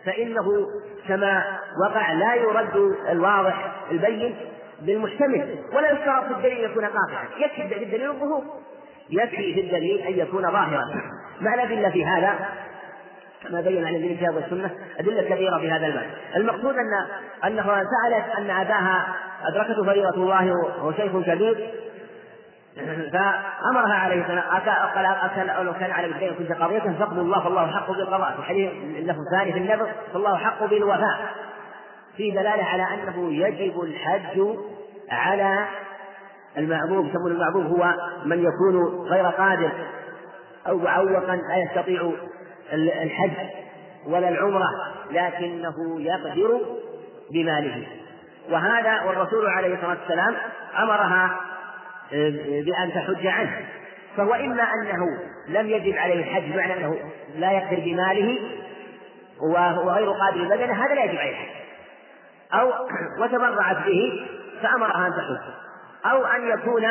فإنه كما وقع لا يرد الواضح البين بالمحتمل ولا يشترط في الدليل أن يكون قاطعا. يكفي في الدليل الظهور. يكفي في الدليل أن يكون ظاهرا. مع الأدلة في هذا؟ كما بين عن الكتاب والسنة أدلة كثيرة في هذا المعنى المقصود أن أنها سألت أن أباها أدركته فريضة الله وهو شيخ كبير. فأمرها عليه السلام قال أكل لو كان على الدين كنت قضيته فاقضوا الله فالله حق بالقضاء. في حديث له ثاني في النبر فالله حق بالوفاء. في دلالة على أنه يجب الحج على المعذور يسمون المعذور هو من يكون غير قادر أو معوقا لا يستطيع الحج ولا العمرة لكنه يقدر بماله. وهذا والرسول عليه الصلاة والسلام أمرها آه، بأن تحج عنه. فهو إما أنه لم يجب عليه الحج بمعنى أنه لا يقدر بماله وهو غير قادر بدنه هذا لا يجب عليه الحج. أو وتبرعت به فأمرها أن تحج. أو أن يكون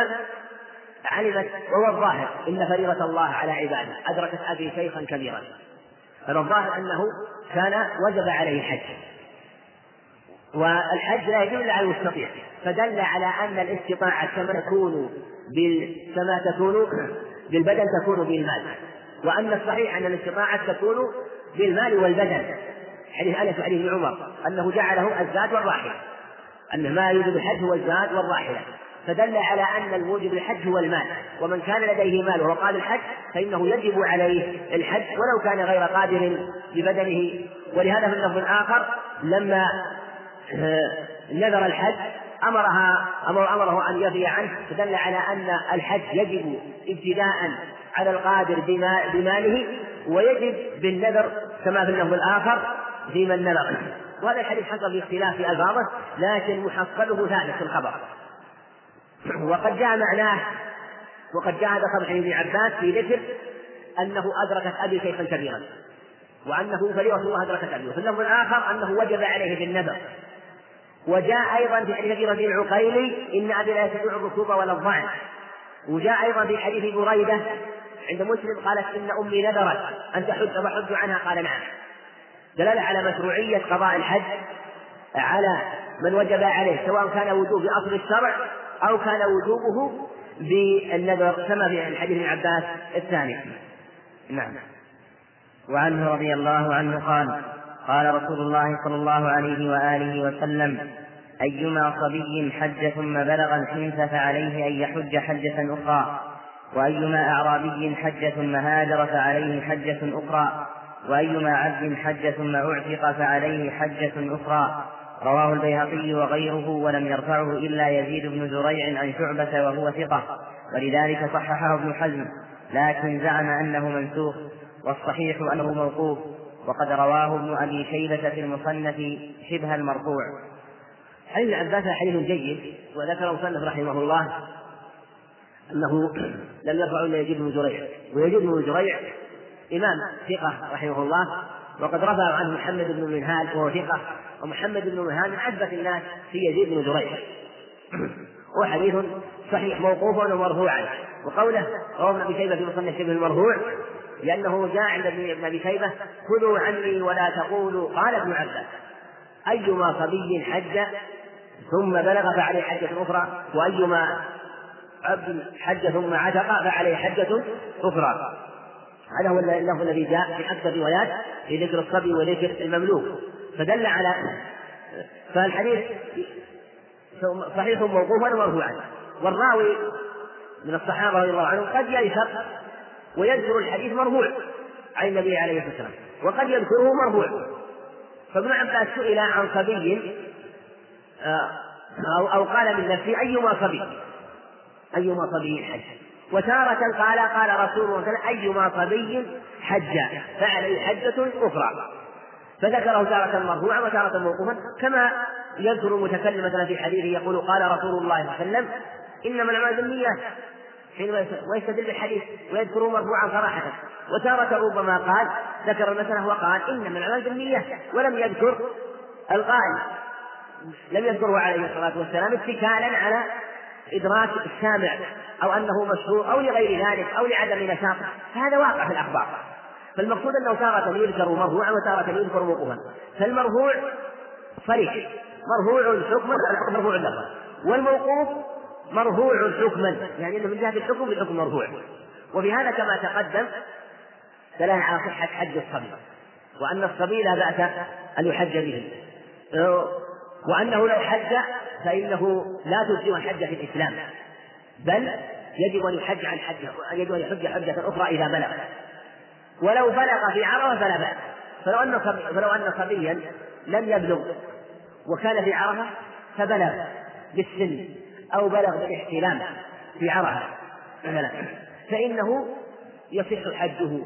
علمت وهو الظاهر إن فريضة الله على عباده. أدركت أبي شيخا كبيرا. فالظاهر أنه كان وجب عليه الحج. والحج لا إلا على المستطيع فدل على أن الاستطاعة كما تكون بال... كما تكون بالبدن تكون بالمال وأن الصحيح أن الاستطاعة تكون بالمال والبدن حديث أنس وحديث ابن عمر أنه جعله الزاد والراحلة أن ما يوجد الحج هو الزاد والراحلة فدل على أن الموجب الحج هو المال ومن كان لديه مال وهو قال الحج فإنه يجب عليه الحج ولو كان غير قادر ببدنه ولهذا في اللفظ الآخر لما نذر الحج أمرها أمر أمره أن يفي عنه فدل على أن الحج يجب ابتداء على القادر بماله ويجب بالنذر كما في اللفظ الآخر في من نذر وهذا الحديث حصل في اختلاف في ألفاظه لكن محصله ثابت في الخبر. وقد جاء معناه وقد جاء هذا خبر ابن عباس في ذكر أنه أدركت أبي شيخا كبيرا وأنه فريضة الله أدركت أبي وفي اللفظ الآخر أنه وجب عليه بالنذر. وجاء أيضا في حديث أبي ربيع العقيلي إن أبي لا يستطيع الركوب ولا الضعن. وجاء أيضا في حديث بريدة عند مسلم قالت إن أمي نذرت أن تحج فحج عنها. قال نعم. دلالة على مشروعية قضاء الحج على من وجب عليه سواء كان وجوب بأصل الشرع أو كان وجوبه بالنذر كما في الحديث ابن عباس الثاني. نعم. وعنه رضي الله عنه قال قال رسول الله صلى الله عليه وآله وسلم أيما صبي حج ثم بلغ الحنث فعليه أن يحج حجة أخرى وأيما أعرابي حج ثم هاجر فعليه حجة أخرى وأيما عبد حج ثم أعتق فعليه حجة أخرى. رواه البيهقي وغيره ولم يرفعه إلا يزيد بن زريع عن شعبة وهو ثقة ولذلك صححه ابن حزم لكن زعم أنه منسوخ والصحيح أنه موقوف. وقد رواه ابن أبي شيبة في المصنف شبه المرفوع. حديث عباس حديث جيد وذكر المصنف رحمه الله أنه لم يرفع إلا يزيد بن زريع ويزيد بن زريع إمام ثقة رحمه الله وقد رفع عنه محمد بن منهال وهو ثقة ومحمد بن منهال من أثبت الناس في يزيد بن زريع هو حديث صحيح موقوفا ومرفوعا وقوله رواه ابن أبي شيبة في مصنف شبه المرفوع لأنه جاء عند ابن أبي شيبة خذوا عني ولا تقولوا. قال ابن عباس أيما صبي حج؟ ثم بلغ فعليه حجة أخرى وأيما عبد حج ثم عتق فعليه حجة أخرى. هذا هو اللفظ الذي جاء في أكثر الروايات في ذكر الصبي وذكر المملوك. فدل على فالحديث صحيح موقوفا ومرفوعا. والراوي من الصحابة رضي الله عنهم قد ييسر ويذكر الحديث مرفوع. عن النبي عليه الصلاة والسلام. وقد يذكره مرفوع. فابن عباس سئل عن صبي آه، أو أو قال من نفسه أيما صبي؟ أيما صبي حج. وتارة قال قال رسول الله صلى الله عليه وسلم أيما صبي حج. فعليه حجة أخرى. فذكره تارة مرفوعا وتارة موقوفا كما يذكر المتكلم مثلا في حديثه يقول قال رسول الله صلى الله عليه وسلم إنما الأعمال حينما ويستدل بالحديث ويذكره مرفوعا صراحة. وتارة ربما قال ذكر المسألة وقال إنما الأعمال بالنيات ولم يذكر القائل. لم يذكره عليه الصلاة والسلام اتكالا على إدراك السامع أو أنه مشهور أو لغير ذلك أو لعدم نشاطه فهذا واقع في الأخبار. فالمقصود أنه تارة يذكر مرفوعا وتارة يذكر موقوفا فالمرفوع صريح. مرفوع حكما مرفوع لفظا. والموقوف مرفوع حكما يعني إنه من جهة الحكم بحكم مرفوع. وفي هذا كما تقدم دلاله على صحة حج الصبي وأن الصبي لا بأس أن يحج به. وأنه لو حج فإنه لا تجزئ الحج في الإسلام بل يجب أن يحج عن حجه يجب أن يحج حجة أخرى إذا بلغ. ولو بلغ في عرفة فلا بأس. فلو أن فلو أن صبيا لم يبلغ وكان في عرفة فبلغ بالسن. أو بلغ بالاحتلام في عرفة مثلا فإنه يصح حجه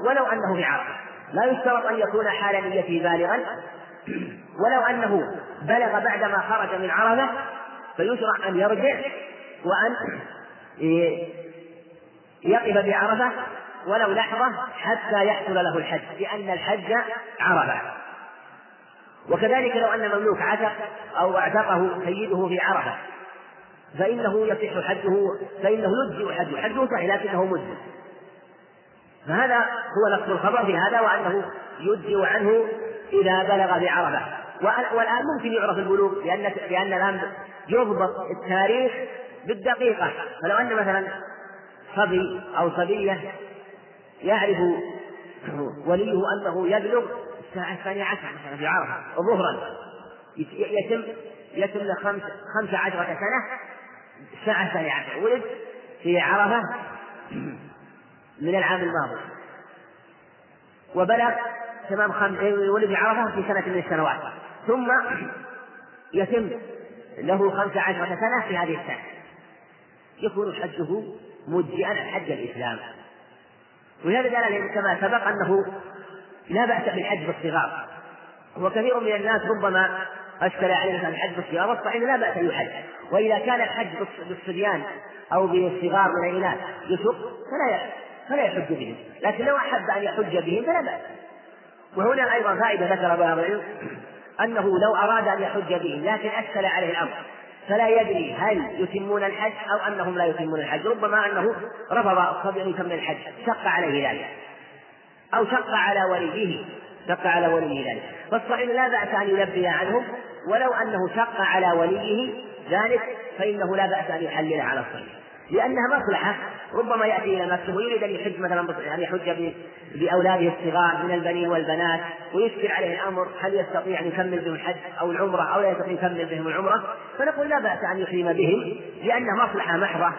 ولو أنه في عرفة. لا يشترط أن يكون حال نيته بالغا ولو أنه بلغ بعدما خرج من عرفة فيشرع أن يرجع وأن يقف بعرفة ولو لحظة حتى يحصل له الحج لأن الحج عرفة. وكذلك لو أن مملوك عتق أو اعتقه سيده في عرفة. فإنه يصح حجه فإنه يجزئ حجه حجه صحيح لكنه مجزئ. فهذا هو نص الخبر في هذا وأنه يجزئ عنه إذا بلغ في عرفة والآن ممكن يعرف البلوغ لأن لأن الآن يضبط التاريخ بالدقيقة. فلو أن مثلا صبي أو صبية يعرف وليه أنه يبلغ الساعة الثانية عشر مثلا في عرفة ظهرا. يتم يتم خمس خمس عشرة سنة الساعة عشر ولد في عرفة من العام الماضي. وبلغ تمام خمس ولد في عرفة في سنة من السنوات. ثم يتم له خمس عشرة سنة في هذه السنة يكون حجه مجزئا حج الإسلام. ولهذا قال كما سبق أنه لا بأس بالحج بالصغار وكثير من الناس ربما أشكل عليه مثلا الحج بالصغار والصحيح لا بأس أن يحج. وإذا كان الحج بالصبيان أو بالصغار من الإناث يشق فلا فلا يحج بهم. لكن لو أحب أن يحج بهم فلا بأس. وهنا أيضا فائدة ذكر بعض العلم أنه لو أراد أن يحج بهم لكن أشكل عليه الأمر فلا يدري هل يتمون الحج أو أنهم لا يتمون الحج. ربما أنه رفض الصبي أن يتم الحج شق عليه ذلك أو شق على وليه شق على وليه ذلك. فالصحيح لا بأس أن يلبي عنهم ولو أنه شق على وليه ذلك فإنه لا بأس أن يحلل على الصحيح. لأنها مصلحة ربما يأتي إلى مكة ويريد أن يحج مثلا أن يحج بأولاده الصغار من البنين والبنات ويشكل عليه الأمر هل يستطيع أن يكمل بهم الحج أو العمرة أو لا يستطيع أن يكمل بهم العمرة؟ فنقول لا بأس أن يحرم بهم لأن مصلحة محضة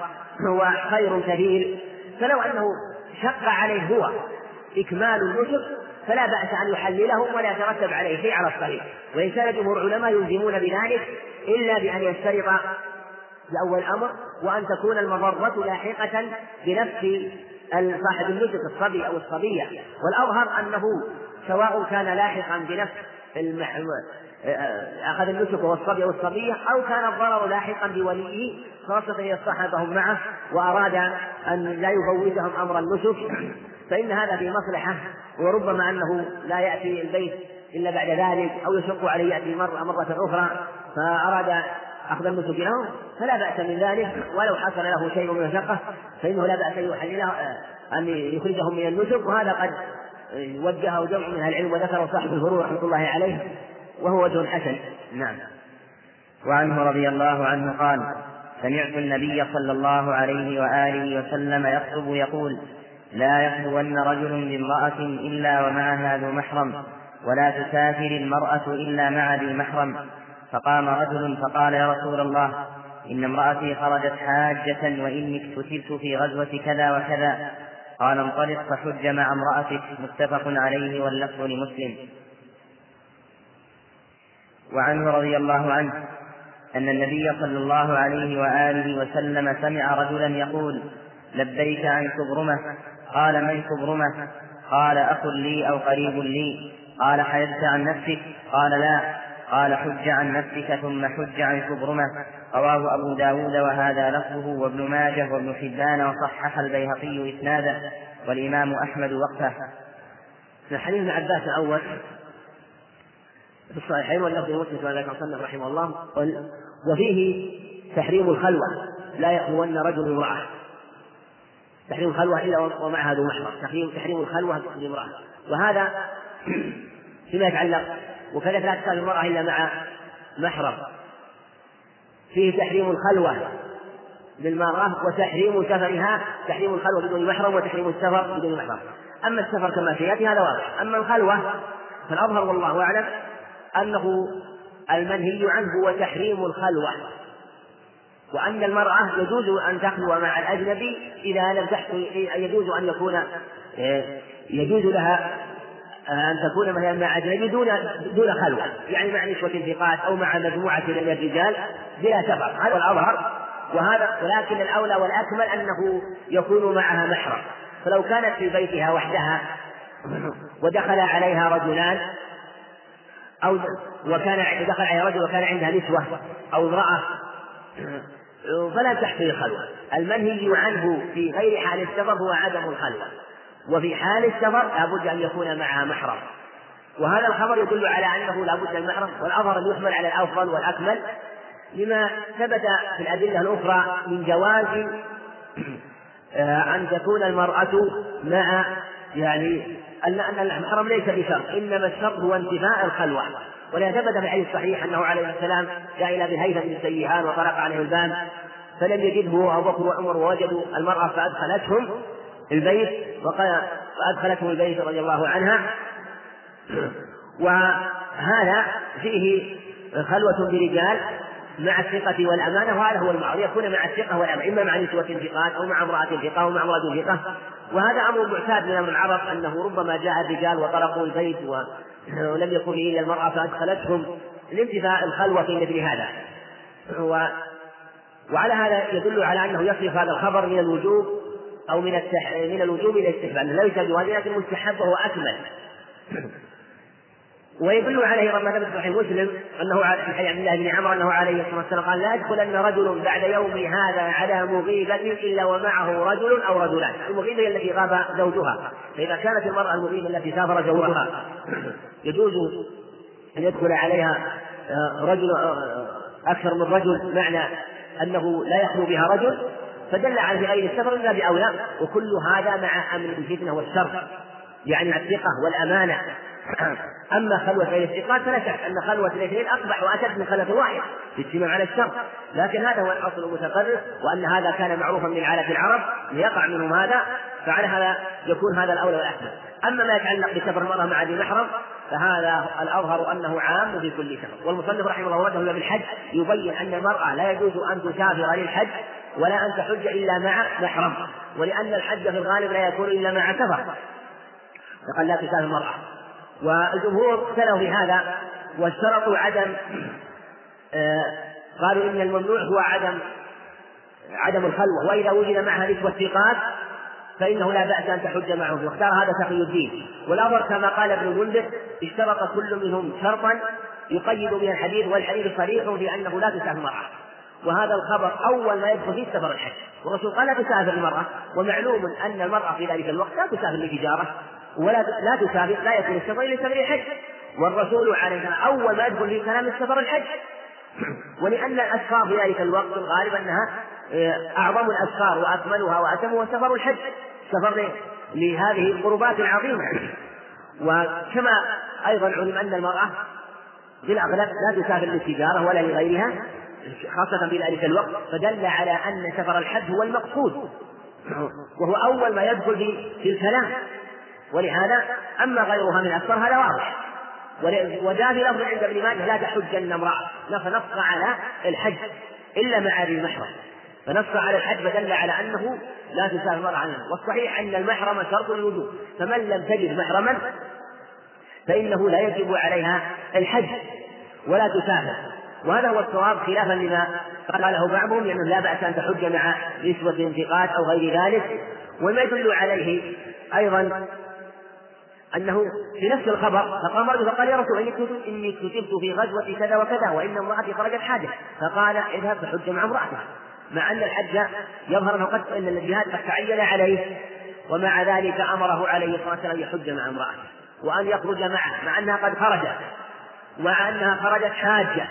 وخير كثير فلو أنه شق عليه هو إكمال النسك فلا بأس أن يحللهم ولا يترتب عليه شيء على الصحيح. وإن كان جمهور العلماء يلزمون بذلك إلا بأن يشترط في أول الأمر وأن تكون المضرة لاحقة بنفس صاحب النسك الصبي أو الصبية. والأظهر أنه سواء كان لاحقا بنفس المح... أخذ النسك وهو الصبي أو الصبية أو كان الضرر لاحقا بوليه خاصة إذا اصطحبهم معه وأراد أن لا يفوتهم أمر النسك فإن هذا في مصلحة وربما أنه لا يأتي البيت إلا بعد ذلك أو يشق عليه يأتي مرة مرة أخرى فأراد أخذ النسك لهم فلا بأس من ذلك. ولو حصل له شيء من المشقة فإنه لا بأس أن يحلله أن يخرجهم من النسك. وهذا قد وجهه جمع من أهل العلم وذكره صاحب الفروع رحمة الله عليه وهو وجه حسن. نعم. وعنه رضي الله عنه قال سمعت النبي صلى الله عليه وآله وسلم يخطب يقول لا يخلون رجل بامرأة إلا ومعها ذو محرم ولا تسافر المرأة إلا مع ذي محرم. فقام رجل فقال يا رسول الله إن امرأتي خرجت حاجة وإني اكتتبت في غزوة كذا وكذا. قال انطلق فحج مع امرأتك متفق عليه واللفظ لمسلم. وعنه رضي الله عنه أن النبي صلى الله عليه وآله وسلم سمع رجلا يقول لبيك عن كبرمة قال من كبرمة قال أخ لي أو قريب لي. قال حجبت عن نفسك؟ قال لا. قال حج عن نفسك ثم حج عن كبرمة رواه أبو داود وهذا لفظه وابن ماجه وابن حبان وصحح البيهقي إسناده والإمام أحمد وقفه في حديث ابن عباس الأول في الصحيحين واللفظ مسلم كما ذكر صلى رحمه الله وفيه تحريم الخلوة لا يخلون رجل امرأة. تحريم الخلوة إلا ومعها ذو محرم تحريم تحريم الخلوة لامرأة. وهذا فيما يتعلق وكذلك لا تسافر المرأة إلا مع محرم. فيه تحريم الخلوة للمرأة وتحريم سفرها. تحريم الخلوة بدون محرم وتحريم السفر بدون محرم. أما السفر كما سيأتي هذا واضح. أما الخلوة فالأظهر والله أعلم أنه المنهي عنه هو تحريم الخلوة. وأن المرأة يجوز أن تخلو مع الأجنبي إذا لم تحصل يجوز أن يكون يجوز لها أن تكون مثلا مع أجنبي دون دون خلوة يعني مع نسوة ثقات أو مع مجموعة من الرجال بلا سفر هذا هو الأظهر. وهذا ولكن الأولى والأكمل أنه يكون معها محرم. فلو كانت في بيتها وحدها ودخل عليها رجلان أو وكان دخل عليها رجل وكان عندها نسوة أو امرأة فلا تحصل الخلوة. المنهي عنه في غير حال السفر هو عدم الخلوة. وفي حال السفر لابد أن يكون معها محرم. وهذا الخبر يدل على أنه لابد من المحرم والأظهر أن يحمل على الأفضل والأكمل لما ثبت في الأدلة الأخرى من جواز أن تكون المرأة مع يعني أن المحرم ليس بشرط إنما الشرط هو انتفاء الخلوة. ولا ثبت في الحديث الصحيح أنه عليه السلام جاء إلى بهيثم بن سيهان وطرق عليه الباب فلم يجده أبو بكر وعمر ووجدوا المرأة فأدخلتهم البيت وقال فأدخلتهم البيت رضي الله عنها. وهذا فيه خلوة برجال مع الثقة والأمانة وهذا هو المعروف. يكون مع الثقة والأمانة إما مع نسوة ثقات أو مع امرأة ثقة أو مع امرأة ثقة وهذا أمر معتاد من أمر العرب أنه ربما جاء الرجال وطرقوا البيت ولم يكن إلا المرأة فأدخلتهم لانتفاء الخلوة في مثل هذا. و وعلى هذا يدل على أنه يصرف هذا الخبر من الوجوب أو من التح... من الوجوب إلى الاستحباب. ليس بواجب لكن مستحب وهو أكمل. ويدل عليه ما ثبت في صحيح مسلم أنه في حديث عبد الله بن عمر أنه عليه الصلاة والسلام قال لا يدخلن رجل بعد يومي هذا على مغيبة إلا ومعه رجل أو رجلان، المغيبة هي التي غاب زوجها، فإذا كانت المرأة المغيبة التي سافر زوجها يجوز أن يدخل عليها آه، رجل آه، أكثر من رجل معنى أنه لا يخلو بها رجل. فدل على غير السفر إلا بأولى. وكل هذا مع أمن الفتنة والشر يعني الثقة والأمانة. أما خلوة غير الثقات فلا شك أن خلوة الاثنين أقبح وأشد من خلوة واحد في اجتماع على الشر. لكن هذا هو الأصل المتقرر وأن هذا كان معروفا من عادة العرب ليقع منهم هذا فعلى هذا يكون هذا الأولى والأحسن. أما ما يتعلق بسفر المرأة مع ذي محرم فهذا الأظهر أنه عام في كل سفر والمصنف رحمه الله رده بالحج يبين أن المرأة لا يجوز أن تسافر للحج ولا أن تحج إلا مع محرم ولأن الحج في الغالب لا يكون إلا مع سفر. فقال لا تسافر المرأة. والجمهور اختلفوا في هذا واشترطوا عدم آه، قالوا إن الممنوع هو عدم عدم الخلوة. وإذا وجد معها نسوة ثقات فإنه لا بأس أن تحج معهم. واختار هذا تقي الدين. والأمر كما قال ابن المنذر اشترط كل منهم شرطا يقيد به الحديث والحديث صريح في أنه لا تسافر المرأة وهذا الخبر أول ما يدخل فيه سفر الحج. والرسول قال لا تسافر المرأة ومعلوم أن المرأة في ذلك الوقت لا تسافر لتجارة. ولا لا تسافر لا يكون السفر إلا سفر الحج. والرسول عليه السلام أول ما يدخل في كلام السفر الحج. ولأن الأسفار في ذلك الوقت الغالب أنها آه، أعظم الأسفار وأكملها وأتمها سفر الحج. سفر لهذه القربات العظيمة. وكما أيضا علم أن المرأة في الأغلب لا تسافر للتجارة ولا لغيرها خاصة في ذلك الوقت فدل على أن سفر الحج هو المقصود. وهو أول ما يدخل في الكلام. ولهذا أما غيرها من الأسفار هذا واضح. وجاء في لفظ عند ابن ماجه لا تحجن امرأة فنص على الحج إلا مع ذي المحرم. فنص على الحج فدل على أنه لا تسافر المرأة عنها والصحيح أن المحرم شرط الوجوب فمن لم تجد محرما فإنه لا يجب عليها الحج ولا تسافر. وهذا هو الصواب خلافا لما قاله بعضهم لأنه لا بأس أن تحج مع نسوة انتقاد أو غير ذلك. وما يدل عليه أيضا أنه في نفس الخبر فقام رجل فقال يا رسول إني إني كتبت في غزوة كذا وكذا وإن امرأتي خرجت حاجة. فقال اذهب فحج مع امرأتك. مع أن الحج يظهر أنه قد أن الجهاد قد تعين عليه ومع ذلك أمره عليه الصلاة والسلام يحج مع امرأته وأن يخرج معه مع أنها قد خرجت ومع أنها خرجت حاجة.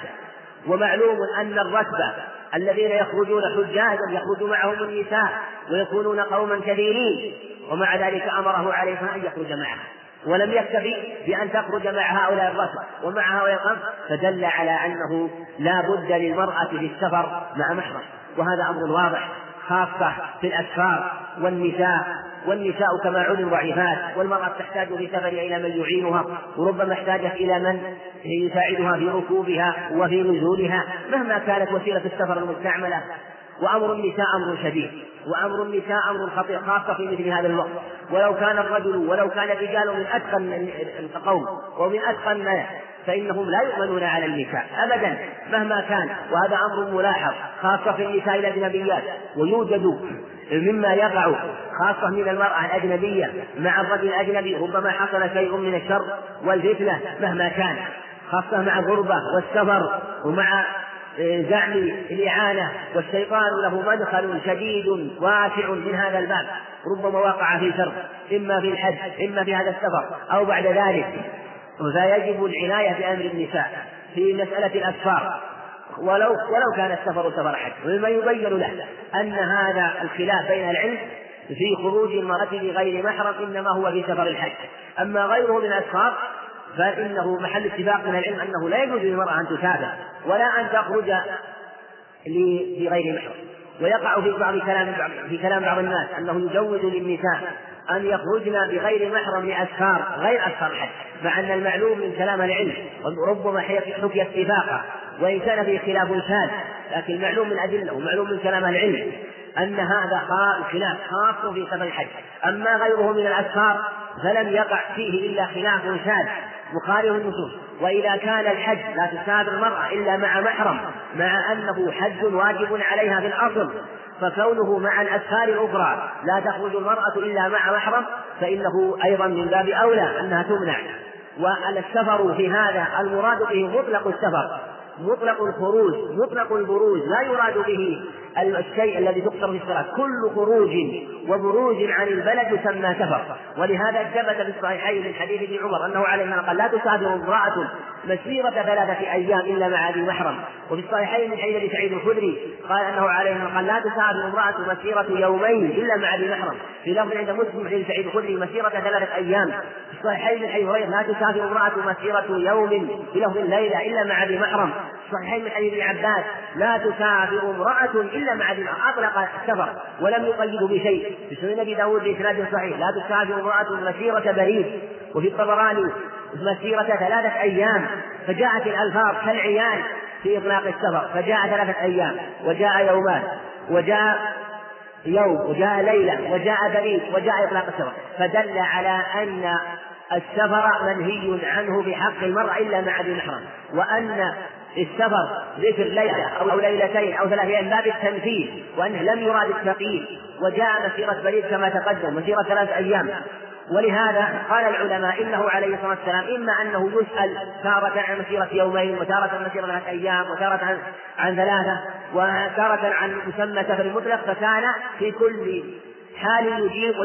ومعلوم أن الركبة الذين يخرجون حجاجا يخرج معهم النساء ويكونون قوما كثيرين ومع ذلك أمره عليه أن يخرج معه. ولم يكتفي بأن تخرج مع هؤلاء الركب ومع هؤلاء القوم فدل على أنه لا بد للمرأة في السفر مع محرم. وهذا أمر واضح خاصة في الأسفار والنساء. والنساء كما علم ضعيفات والمرأة تحتاج في سفرها إلى من يعينها وربما احتاجت إلى من يساعدها في ركوبها وفي نزولها. مهما كانت وسيلة السفر المستعملة وأمر النساء أمر شديد وأمر النساء أمر خطير خاصة في مثل هذا الوقت. ولو كان الرجل ولو كان الرجال من أتقن القوم ومن أتقن الناس فإنهم لا يؤمنون على النساء أبدا مهما كان. وهذا أمر ملاحظ خاصة في النساء الأجنبيات. ويوجد مما يقع خاصة من المرأة الأجنبية مع الرجل الأجنبي ربما حصل شيء من الشر والفتنة مهما كان خاصة مع الغربة والسفر ومع زعم الإعانة والشيطان له مدخل شديد واسع من هذا الباب. ربما وقع في شر إما في الحج إما في هذا السفر أو بعد ذلك. فيجب العناية بأمر النساء في مسألة الأسفار. ولو ولو كان السفر سفر حج. ومما يبين له أن هذا الخلاف بين العلم في خروج المرأة بغير محرم إنما هو في سفر الحج. أما غيره من الأسفار فإنه محل اتفاق من العلم أنه لا يجوز للمرأة أن تتابع ولا أن تخرج لغير محرم. ويقع في بعض كلام في كلام بعض الناس أنه يجوز للنساء أن يخرجن بغير محرم لأسفار غير أسفار الحج مع أن المعلوم من كلام العلم ربما حكي اتفاقا وإن كان في خلاف شاذ لكن المعلوم من الأدلة ومعلوم من كلام العلم أن هذا خلاف خاص في سفر الحج. أما غيره من الأسفار فلم يقع فيه إلا خلاف شاذ مخالف النصوص وإذا كان الحج لا تسافر المرأة إلا مع محرم مع أنه حج واجب عليها في الأصل. فكونه مع الأسفار الأخرى لا تخرج المرأة إلا مع محرم فإنه أيضا من باب أولى أنها تمنع. والسفر في هذا المراد به مطلق السفر مطلق الخروج مطلق البروز لا يراد به الشيء الذي تقصر في الصلاة. كل خروج وبروج عن البلد يسمى سفر. ولهذا ثبت في الصحيحين من حديث ابن عمر أنه عليه الصلاة قال لا تسافر امرأة مسيرة ثلاثة أيام إلا مع ذي محرم. وفي الصحيحين من حديث سعيد الخدري قال أنه عليه الصلاة قال لا تسافر امرأة مسيرة يومين إلا مع ذي محرم. في لفظ عند مسلم حديث سعيد الخدري مسيرة ثلاثة أيام. في الصحيحين من حديث لا تسافر امرأة مسيرة يوم في لفظ الليلة إلا مع ذي محرم. الصحيحين من حديث ابن عباس لا تسافر امرأة إلا مع ذي أطلق السفر ولم يقيد بشيء. في سنن أبي داود بإسناد صحيح. لا تسافر امرأة مسيرة بريد وفي الطبراني مسيرة ثلاثة أيام. فجاءت الألفاظ كالعيان في إطلاق السفر. فجاء ثلاثة أيام. وجاء يومان. وجاء يوم. وجاء ليلة. وجاء بريد وجاء إطلاق السفر. فدل على أن السفر منهي عنه بحق المرأة إلا مع ذي محرم وأن السفر ذكر ليلة أو ليلتين أو ثلاث أيام باب التنفيذ وأنه لم يراد التقييد وجاء مسيرة بريد كما تقدم مسيرة ثلاث أيام. ولهذا قال العلماء إنه عليه الصلاة والسلام إما أنه يسأل تارة عن مسيرة يومين وتارة عن مسيرة ثلاث أيام وتارة عن عن ثلاثة وتارة عن مسمى سفر مطلق فكان في كل حال يجيب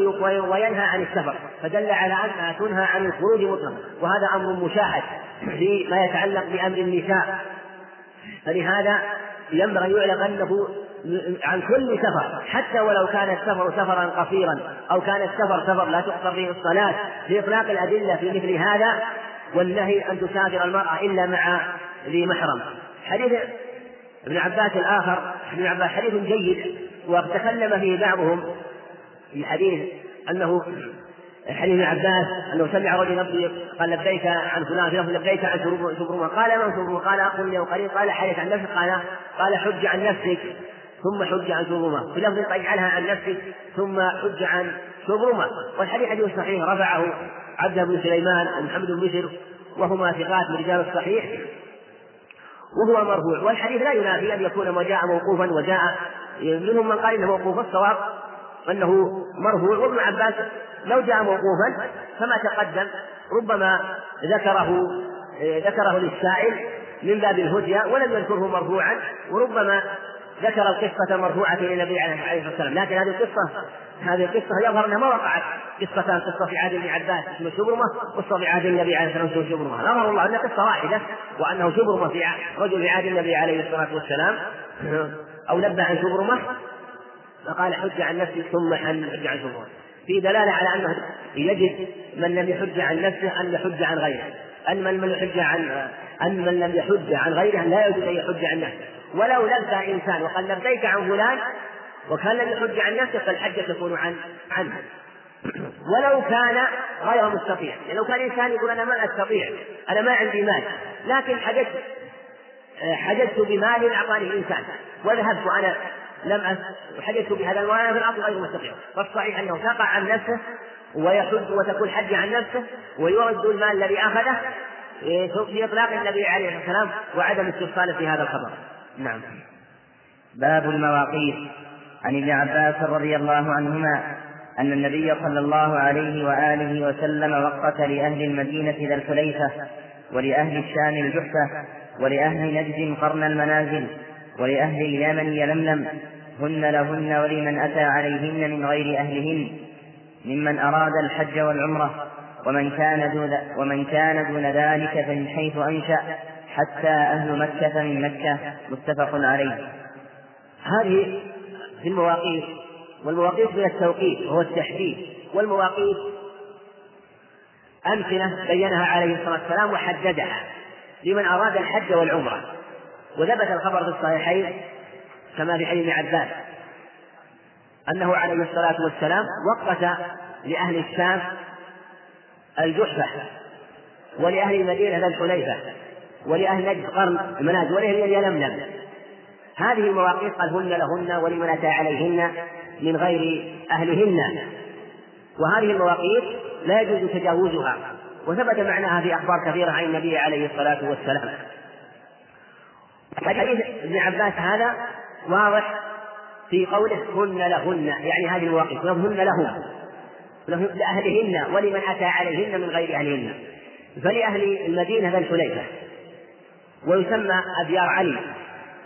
وينهى عن السفر. فدل على أنها تنهى عن الخروج مطلقا. وهذا أمر مشاهد فيما يتعلق بأمر النساء. فلهذا ينبغي يعلم أنه عن كل سفر حتى ولو كان السفر سفرا قصيرا أو كان السفر سفر لا تقصر فيه الصلاة لإطلاق الأدلة في مثل هذا والنهي أن تسافر المرأة إلا مع ذي محرم. حديث ابن عباس الآخر ابن عباس حديث جيد وتكلم فيه بعضهم في حديث أنه حديث ابن عباس انه سمع رجل يصدق قال لبيك عن فلان في لبيك عن شبرمه قال من شبرمه قال أقول له قريب قال حدث عن نفسك قال قال حج عن نفسك ثم حج عن شبرمه في لفظ اجعلها عن نفسك ثم حج عن شبرمه والحديث حديث صحيح رفعه عبد بن سليمان ومحمد بن بشر وهما ثقات من رجال الصحيح وهو مرفوع. والحديث لا ينافي أن يكون ما جاء موقوفا وجاء منهم من قال إنه موقوف الصواب أنه مرفوع وابن عباس لو جاء موقوفا كما تقدم ربما ذكره ذكره للسائل من باب الهدية ولم يذكره مرفوعا وربما ذكر القصة مرفوعة إلى النبي عليه الصلاة والسلام. لكن هذه القصة هذه القصة يظهر أنها ما وقعت. قصتان قصة في عهد ابن عباس اسمه شبرمة قصة في عهد النبي عليه الصلاة والسلام شبرمة. نظر الله أنها قصة واحدة وأنه شبرمة في رجل في عهد النبي عليه الصلاة والسلام أو نبأ عن شبرمة فقال حج عن نفسه ثم حج عن شبرمة في دلالة على أنه يجب من لم يحج عن نفسه أن يحج عن غيره. أن من لم يحج عن أن من لم يحج عن غيره لا يجوز أن يحج عن نفسه. ولو لبى إنسان وقال لبيك عن فلان وكان لم يحج عن نفسه فالحجة تكون عن عنه. ولو كان غير مستطيع. يعني لو كان إنسان يقول أنا ما أستطيع أنا ما عندي مال لكن حججت حججت بمال أعطاني الإنسان وذهبت وأنا لم حججت بهذا المال في الأرض غير مستطيع. فالصحيح أنه تقع عن نفسه ويحج وتكون حج عن نفسه ويرد المال الذي أخذه في إطلاق النبي عليه الصلاة والسلام وعدم استفصاله في هذا الخبر. نعم. باب المواقيت. عن ابن عباس رضي الله عنهما أن النبي صلى الله عليه وآله وسلم وقت لأهل المدينة ذا الحليفة ولأهل الشام الجحفة ولأهل نجد قرن المنازل ولأهل اليمن يلملم هن لهن ولمن أتى عليهن من غير أهلهن ممن أراد الحج والعمرة ومن كان دون ومن كان دون ذلك فمن حيث أنشأ حتى أهل مكة من مكة متفق عليه. هذه في المواقيت والمواقيت من التوقيت وهو التحديد والمواقيت أمثلة بينها عليه الصلاة والسلام وحددها لمن أراد الحج والعمرة وثبت الخبر في الصحيحين كما في حديث عباس أنه عليه الصلاة والسلام وقت لأهل الشام الجحفة ولأهل المدينة ذا الحليفة ولأهل نجد قرن المنازل ولأهل اليلملم هذه المواقيت قال هن لهن ولمن أتى عليهن من غير أهلهن. وهذه المواقيت لا يجوز تجاوزها وثبت معناها في أخبار كثيرة عن النبي عليه الصلاة والسلام. حديث ابن عباس هذا واضح في قوله هن لهن يعني هذه المواقيت هن لهم لأهلهن ولمن أتى عليهن من غير أهلهن. فلأهل المدينة ذا الحليفة ويسمى أبيار علي.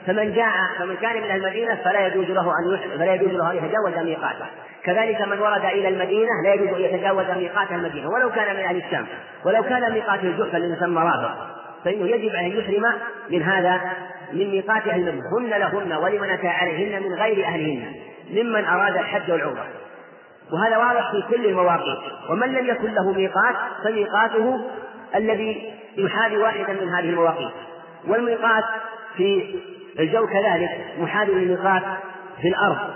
فمن جاء فمن كان من المدينة فلا يجوز له أن فلا يجوز له أن يتجاوز ميقاته. كذلك من ورد إلى المدينة لا يجوز أن يتجاوز ميقات المدينة ولو كان من أهل الشام. ولو كان ميقات الجحفة الذي يسمى رافض. فإنه يجب أن يحرم من هذا من ميقات أهل المدينة هن لهن ولمن أتى عليهن من غير أهلهن ممن أراد الحج والعمرة. وهذا واضح في كل المواقيت ومن لم يكن له ميقات فميقاته الذي يحاذي واحدا من هذه المواقيت والميقات في الجو كذلك محاذي للميقات في الأرض.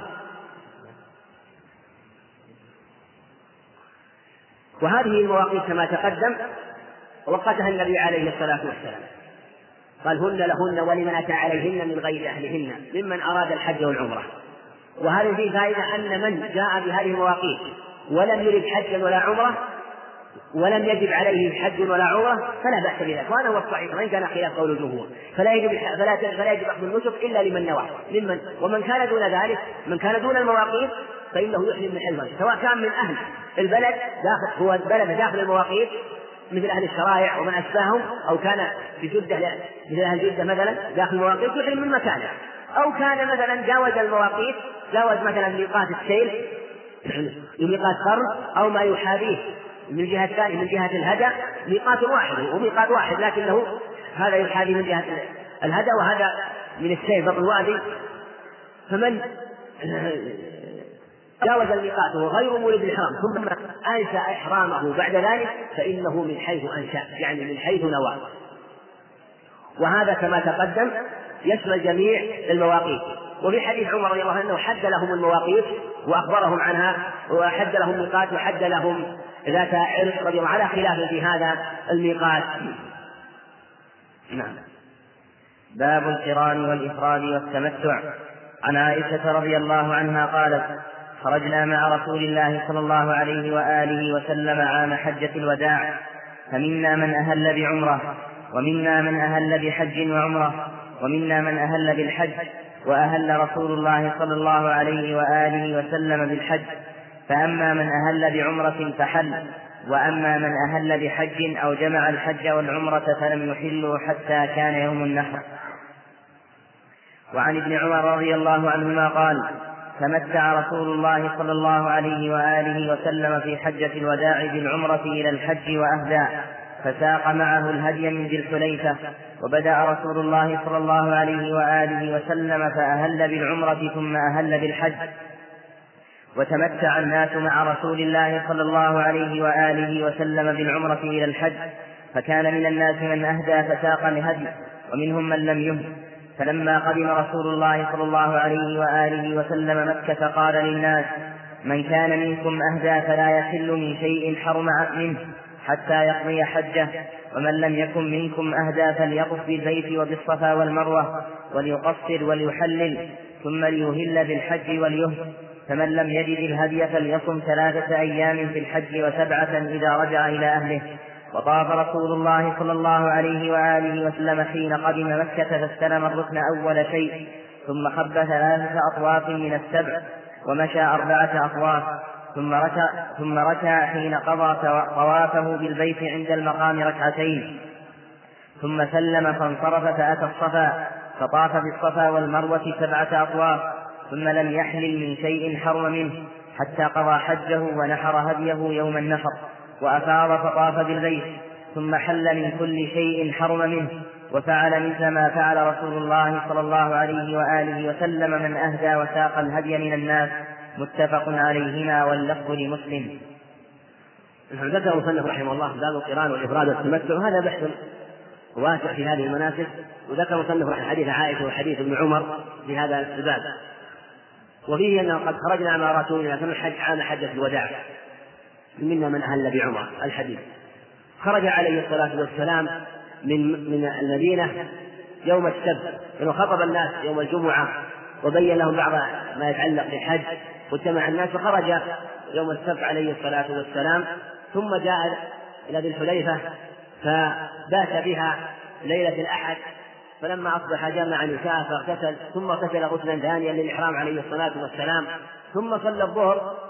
وهذه المواقيت كما تقدم وقتها النبي عليه الصلاة والسلام. قال هن لهن ولمن أتى عليهن من غير أهلهن ممن أراد الحج والعمرة. وهذه فيه فائدة أن من جاء بهذه المواقيت ولم يرد حجا ولا عمرة ولم يجب عليه حج ولا عمرة فلا بأس بذلك. وهذا هو الصحيح وإن كان خلاف قول الجمهور. فلا يجب فلا فلا يجب أخذ النسك إلا لمن نوى. ممن ومن كان دون ذلك من كان دون المواقيت فإنه يحرم من حلم سواء كان من أهل البلد داخل هو البلد داخل المواقيت مثل أهل الشرائع ومن أشباههم أو كان في جدة مثل أهل جدة مثلا داخل المواقيت يحرم من مكانه. أو كان مثلا جاوز المواقيت جاوز مثلا ميقات السيل ميقات قرن أو ما يحاذيه من جهة ثانية من جهة الهدى ميقات واحد وميقات واحد لكنه هذا يحاذي من جهة الهدى وهذا من السيل بطن الوادي. فمن جاوز الميقات وهو غير مولد الإحرام. ثم أنشأ إحرامه بعد ذلك فإنه من حيث أنشأ يعني من حيث نوى. وهذا كما تقدم يشمل جميع المواقيت. وفي حديث عمر رضي الله عنه حد لهم المواقيت وأخبرهم عنها وحد لهم الميقات وحد لهم ذات عرق رضي الله على خلاف في هذا الميقات. نعم. باب القران والإفراد والتمتع. عن عائشة رضي الله عنها قالت خرجنا مع رسول الله صلى الله عليه وآله وسلم عام حجة الوداع فمنا من أهل بعمرة ومنا من أهل بحج وعمرة ومنا من أهل بالحج وأهل رسول الله صلى الله عليه وآله وسلم بالحج فأما من أهل بعمرة فحل وأما من أهل بحج أو جمع الحج والعمرة فلم يحلوا حتى كان يوم النحر. وعن ابن عمر رضي الله عنهما قال تمتع رسول الله صلى الله عليه وآله وسلم في حجة الوداع بالعمرة إلى الحج وأهدى فساق معه الهدي من ذي الحليفة وبدأ رسول الله صلى الله عليه وآله وسلم فأهل بالعمرة ثم أهل بالحج. وتمتع الناس مع رسول الله صلى الله عليه وآله وسلم بالعمرة إلى الحج فكان من الناس من أهدى فساق الهدي ومنهم من لم يهد. فلما قدم رسول الله صلى الله عليه وآله وسلم مكة قال للناس من كان منكم أهدى فلا يحل من شيء حرم منه حتى يقضي حجه ومن لم يكن منكم أهدى فليطف بالبيت وبالصفا والمروة وليقصر وليحلل ثم ليهل بالحج وليهد فمن لم يجد الهدي فليصم ثلاثة أيام في الحج وسبعة إذا رجع إلى أهله. وطاف رسول الله صلى الله عليه وآله وسلم حين قدم مكة فاستلم الركن أول شيء ثم خب ثلاثة أطواف من السبع ومشى أربعة أطواف ثم ركع ثم ركع حين قضى طوافه بالبيت عند المقام ركعتين. ثم سلم فانصرف فأتى الصفا فطاف بالصفا والمروة سبعة أطواف ثم لم يحلل من شيء حرم منه حتى قضى حجه ونحر هديه يوم النحر. وأفاض فطاف بالبيت ثم حل من كل شيء حرم منه وفعل مثل ما فعل رسول الله صلى الله عليه وآله وسلم من أهدى وساق الهدي من الناس متفق عليهما واللفظ لمسلم. ذكر المصنف رحمه الله باب القران والإفراد والتمتع وهذا بحث واسع في هذه المناسك وذكر المصنف حديث عائشة وحديث ابن عمر في هذا الباب. وفيه انه قد خرجنا مع رسول الله صلى الله عليه وسلم عام حجه الوداع. منا من أهل بعمره الحديث. خرج عليه الصلاة والسلام من من المدينة يوم السبت وخطب الناس يوم الجمعة وبين لهم بعض ما يتعلق بالحج واجتمع الناس وخرج يوم السبت عليه الصلاة والسلام. ثم جاء إلى ذي الحليفة فبات بها ليلة الأحد فلما أصبح جمع نساء فاغتسل ثم اغتسل غسلا ثانيا للإحرام عليه الصلاة والسلام. ثم صلى الظهر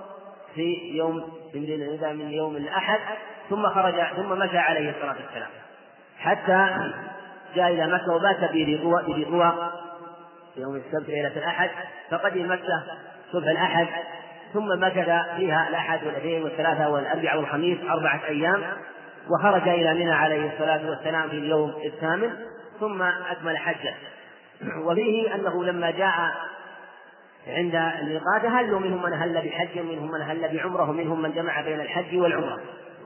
في يوم من يوم الأحد ثم خرج ثم مشى عليه الصلاة والسلام. حتى جاء إلى مكة وبات بذي قوى يوم السبت ليلة الأحد. فقدم مكة صبح الأحد ثم مكث فيها الأحد والاثنين والثلاثة والأربعاء والخميس أربعة أيام. وخرج إلى منى عليه الصلاة والسلام في اليوم الثامن ثم أكمل حجه. وفيه أنه لما جاء عند الميقات هلوا منهم من هل بحج ومنهم من هل بعمرة ومنهم من جمع بين الحج والعمرة.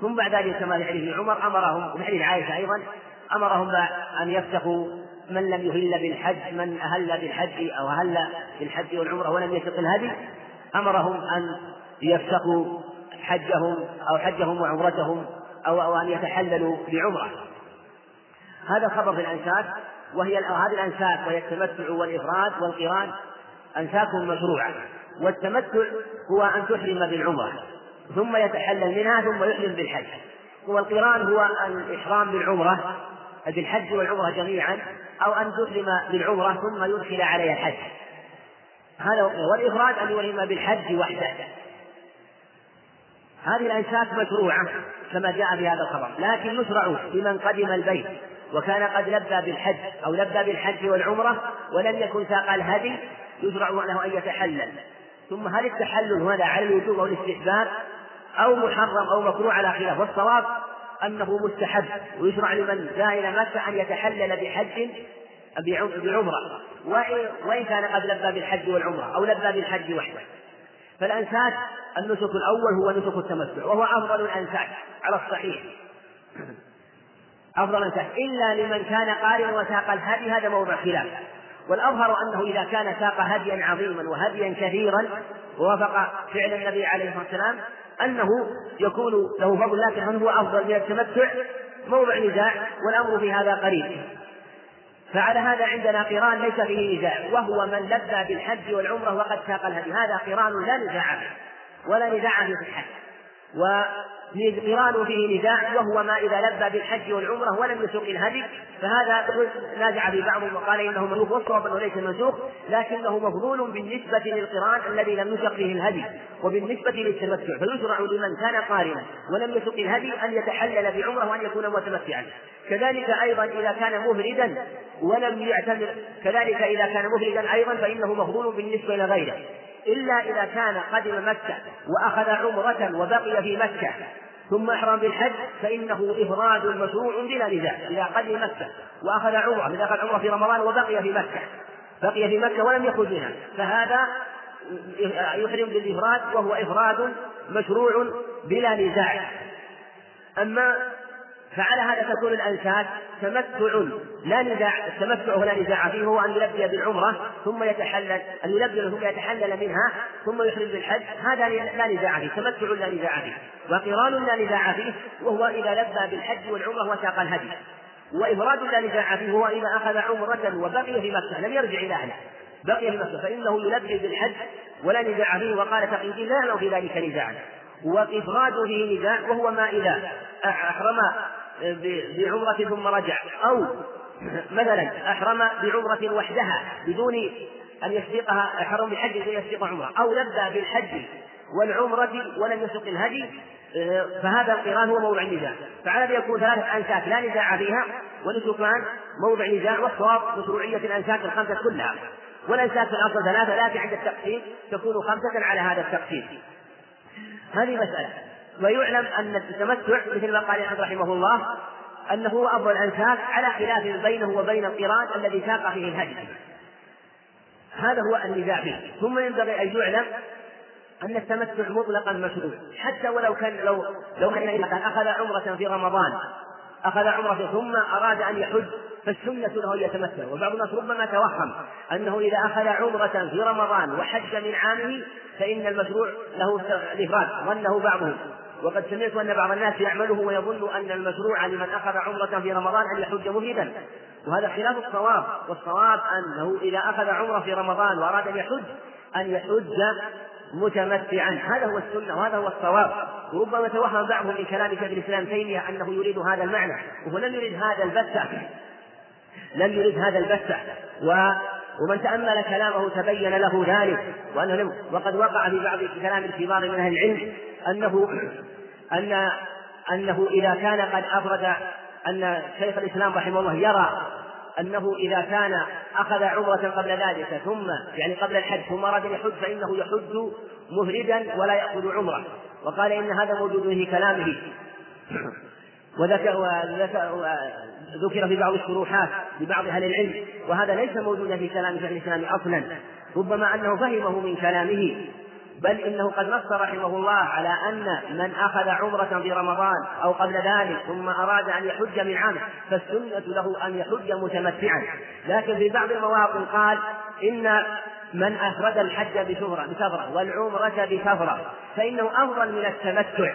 ثم بعد ذلك كما في عمر أمرهم وفي عائشة أيضا أمرهم أن يفتحوا من لم يهل بالحج من أهل بالحج أو أهل بالحج والعمرة ولم يسق الهدي. أمرهم أن يفسخوا حجهم أو حجهم وعمرتهم أو أو أن يتحللوا بعمرة. هذا خبر في الأنساك وهي هذه الأنساك وهي التمتع والإفراد والقران. أنساك مشروعة والتمتع هو أن تحرم بالعمرة ثم يتحلل منها ثم يحرم بالحج. والقران هو الإحرام بالعمرة بالحج والعمرة جميعا أو أن تحرم بالعمرة ثم يدخل عليها الحج. هذا والإفراد أن يحرم بالحج وحده. هذه الأنساك مشروعة كما جاء في هذا الخبر. لكن يشرع لمن قدم البيت وكان قد لبى بالحج أو لبى بالحج والعمرة ولم يكن ساق الهدي يشرع له أن يتحلل. ثم هل التحلل هذا على الوجوب أو الاستحباب أو محرم أو مكروه على خلاف؟ والصواب أنه مستحب. ويشرع لمن جاء إلى مكة أن يتحلل بحج بعمرة. وإن كان قد لبى بالحج والعمرة أو لبى بالحج وحده. فالأنساك النسك الأول هو نسك التمتع وهو أفضل الأنساك على الصحيح. أفضل الأنساك. إلا لمن كان قارنا وساق الهدي هذا موضع خلاف. والأظهر أنه إذا كان ساق هديا عظيما وهديا كثيرا ووافق فعل النبي عليه الصلاة والسلام أنه يكون له فضل لكن هو أفضل من التمتع؟ موضع نزاع والأمر في هذا قريب. فعلى هذا عندنا قران ليس فيه نزاع وهو من لبى بالحج والعمرة وقد ساق الهدي. هذا قران لا نزاع فيه ولا نزاع في الحج. وقران فيه نزاع وهو ما إذا لبى بالحج والعمرة ولم يسوق الهدي فهذا نازع في بعضهم وقال إنه منسوخ والصواب أنه ليس منسوخ لكنه مفضول بالنسبة للقرآن الذي لم يسق فيه الهدي وبالنسبة للتمتع فيشرع لمن كان قارنا ولم يسق الهدي أن يتحلل بعمرة وأن يكون متمتعا. كذلك أيضا إذا كان مفردا ولم يعتمر كذلك إذا كان مفردا أيضا فإنه مفضول بالنسبة إلى غيره. إلا إذا كان قدم مكة وأخذ عمرة وبقي في مكة ثم أحرم بالحج فإنه إفراد مشروع بلا نزاع إذا قدم مكة وأخذ عمرة إذا أخذ عمرة في رمضان وبقي في مكة بقي في مكة ولم يخرج منها فهذا يحرم بالإفراد وهو إفراد مشروع بلا نزاع. أما فعلى هذا تكون الأنساك تمتع لا نزاع التمتع لا نزاع فيه هو أن يلبي بالعمرة ثم يتحلل أن يلبي ثم يتحلل منها ثم يحرم بالحج هذا لا نزاع فيه تمتع لا نزاع فيه. وقران لا نزاع فيه وهو إذا لبى بالحج والعمرة وساق الهدي. وإفراد لا نزاع فيه هو إذا أخذ عمرة وبقي في مكة لم يرجع إلى أهله. بقي في مكة فإنه يلبي بالحج ولا نزاع فيه وقال تقي لا يعلم في ذلك نزاعا وإفراد فيه نزاع وهو ما إذا أحرم بعمرة ثم رجع. أو مثلا أحرم بعمرة وحدها بدون أن يسبقها أحرم بالحج بدون يسبق عمرة. أو لبى بالحج والعمرة ولم يسق الهدي فهذا القرآن هو موضع النزاع. فعلى يكون ثلاثة أنساك لا نزاع فيها ونسكان موضع نزاع والصواب مشروعية الأنساك الخمسة كلها. والأنساك في الأصل ثلاثة لكن عند التقسيم تكون خمسة على هذا التقسيم. هذه مسألة. ويعلم أن التمتع مثل ما قال أحمد رحمه الله أنه هو أفضل الأنساك على خلاف بينه وبين القران الذي ساق فيه الهدي. هذا هو النزاع فيه ثم ينبغي أن يعلم أن التمتع مطلقا مشروع. حتى ولو كان لو لو كان أخذ عمرة في رمضان أخذ عمرة ثم أراد أن يحج فالسنة له أن يتمتع. وبعض الناس ربما توهم أنه إذا أخذ عمرة في رمضان وحج من عامه فإن المشروع له الإفراد ظنه بعضهم. وقد سمعت أن بعض الناس يعمله ويظن أن المشروع لمن أخذ عمرة في رمضان أن يحج مفردا وهذا خلاف الصواب والصواب أنه إذا أخذ عمرة في رمضان وأراد أن يحج أن يحج متمتعا. هذا هو السنة وهذا هو الصواب. وربما توهم بعضهم من كلام شيخ الإسلام تيمية أنه يريد هذا المعنى وهو لم يريد هذا البتة لم يريد هذا البتة و ومن تأمل كلامه تبين له ذلك. وأنه وقد وقع في بعض كلام الكبار من أهل العلم أنه أن أنه إذا كان قد أفرد أن شيخ الإسلام رحمه الله يرى أنه إذا كان أخذ عمرة قبل ذلك ثم يعني قبل الحج ثم أراد أن يحج فإنه يحج مفردا ولا يأخذ عمرة. وقال إن هذا موجود في كلامه. وذكر وذكر في بعض الشروحات لبعض أهل العلم وهذا ليس موجودا في كلام شيخ الإسلام أصلا ربما أنه فهمه من كلامه. بل إنه قد نص رحمه الله على أن من أخذ عمرة في رمضان أو قبل ذلك ثم أراد أن يحج من عام فالسنة له أن يحج متمتعا. لكن في بعض المواطن قال إن من أفرد الحج بشهرة بسفرة والعمرة بسفرة فإنه أفضل من التمتع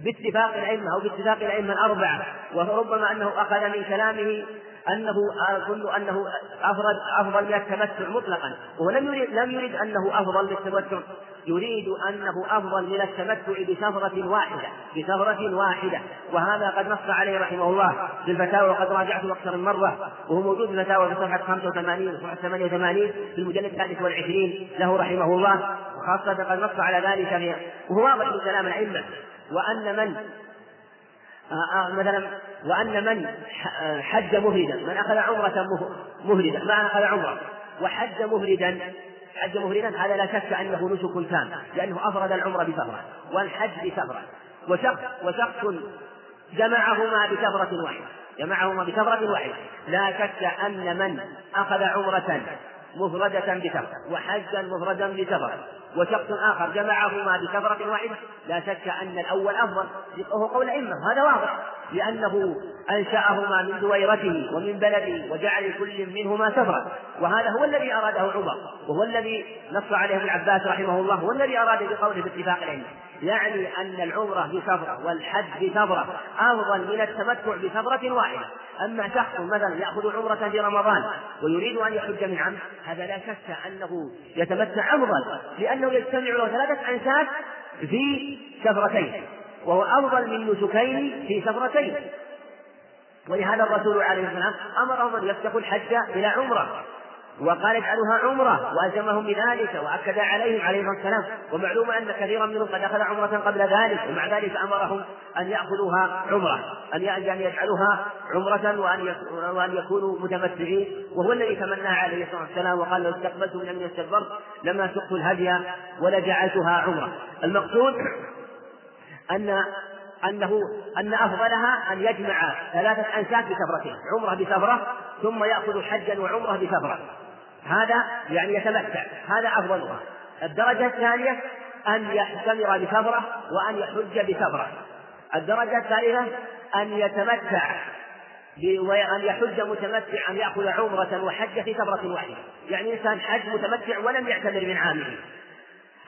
باتفاق الأئمة أو باتفاق الأئمة الأربعة. وربما أنه أخذ من كلامه أنه أظن أنه أفضل أفضل من التمتع مطلقا. ولم يريد لم يريد أنه أفضل من التمتع. يريد أنه أفضل من التمتع بسفرة واحدة بسفرة واحدة. وهذا قد نص عليه رحمه الله في الفتاوى وقد راجعته أكثر من مرة. وهو موجود في الفتاوى في صفحة 85 وصفحة 88 في المجلد الثالث والعشرين له رحمه الله. وخاصة قد نص على ذلك وهو واضح من كلام الأئمة. وأن من آه، آه، مثلا وأن من آه، حج مفردا من أخذ عمرة مفردا ما أخذ عمرة. وحج مفردا حج مفردا هذا لا شك أنه نسك تام لأنه أفرد العمرة بسفرة والحج بسفرة وشخص وشخص جمعهما بسفرة واحدة جمعهما بسفرة واحدة. لا شك أن من أخذ عمرة مفردة بسفرة وحجا مفردا بسفرة وشخص آخر جمعهما بكثرة واحدة لا شك أن الأول أفضل. وهو قول أئمة هذا واضح. لأنه أنشأهما من دويرته ومن بلده وجعل كل منهما سفرا. وهذا هو الذي أراده عمر وهو الذي نص عليه ابن عباس رحمه الله هو الذي أراد بقوله باتفاق الأئمة يعني أن العمرة بسفرة والحج بسفرة أفضل من التمتع بسفرة واحدة. أما شخص مثلا يأخذ عمرة في رمضان ويريد أن يحج من عام هذا لا شك أنه يتمتع أفضل لأنه يجتمع له ثلاثة أنساك في سفرتين. وهو أفضل من نسكين في سفرتين. ولهذا الرسول عليه الصلاة والسلام أمرهم أن يفتحوا الحج إلى عمرة وقال اجعلوها عمرة وألزمهم بذلك وأكد عليهم عليه الصلاة والسلام. ومعلوم أن كثيرا منهم قد أخذ عمرة قبل ذلك ومع ذلك أمرهم أن يأخذوها عمرة أن يجعلوها عمرة وأن يكونوا متمتعين. وهو الذي تمناها عليه الصلاة والسلام وقال لو استقبلت من أمن استكبرت لما سقت الهدي ولجعلتها عمرة. المقصود أن أنه أن أفضلها أن يجمع ثلاثة أنساك بسفرتين عمرة بسفرة ثم يأخذ حجا وعمرة بسفرة. هذا يعني يتمتع هذا أفضلها. الدرجة الثانية أن يعتمر بسفرة وأن يحج بسفرة. الدرجة الثالثة أن يتمتع وأن يحج متمتع أن يأخذ عمرة وحج في سفرة واحدة. يعني إنسان حج متمتع ولم يعتمر من عامه.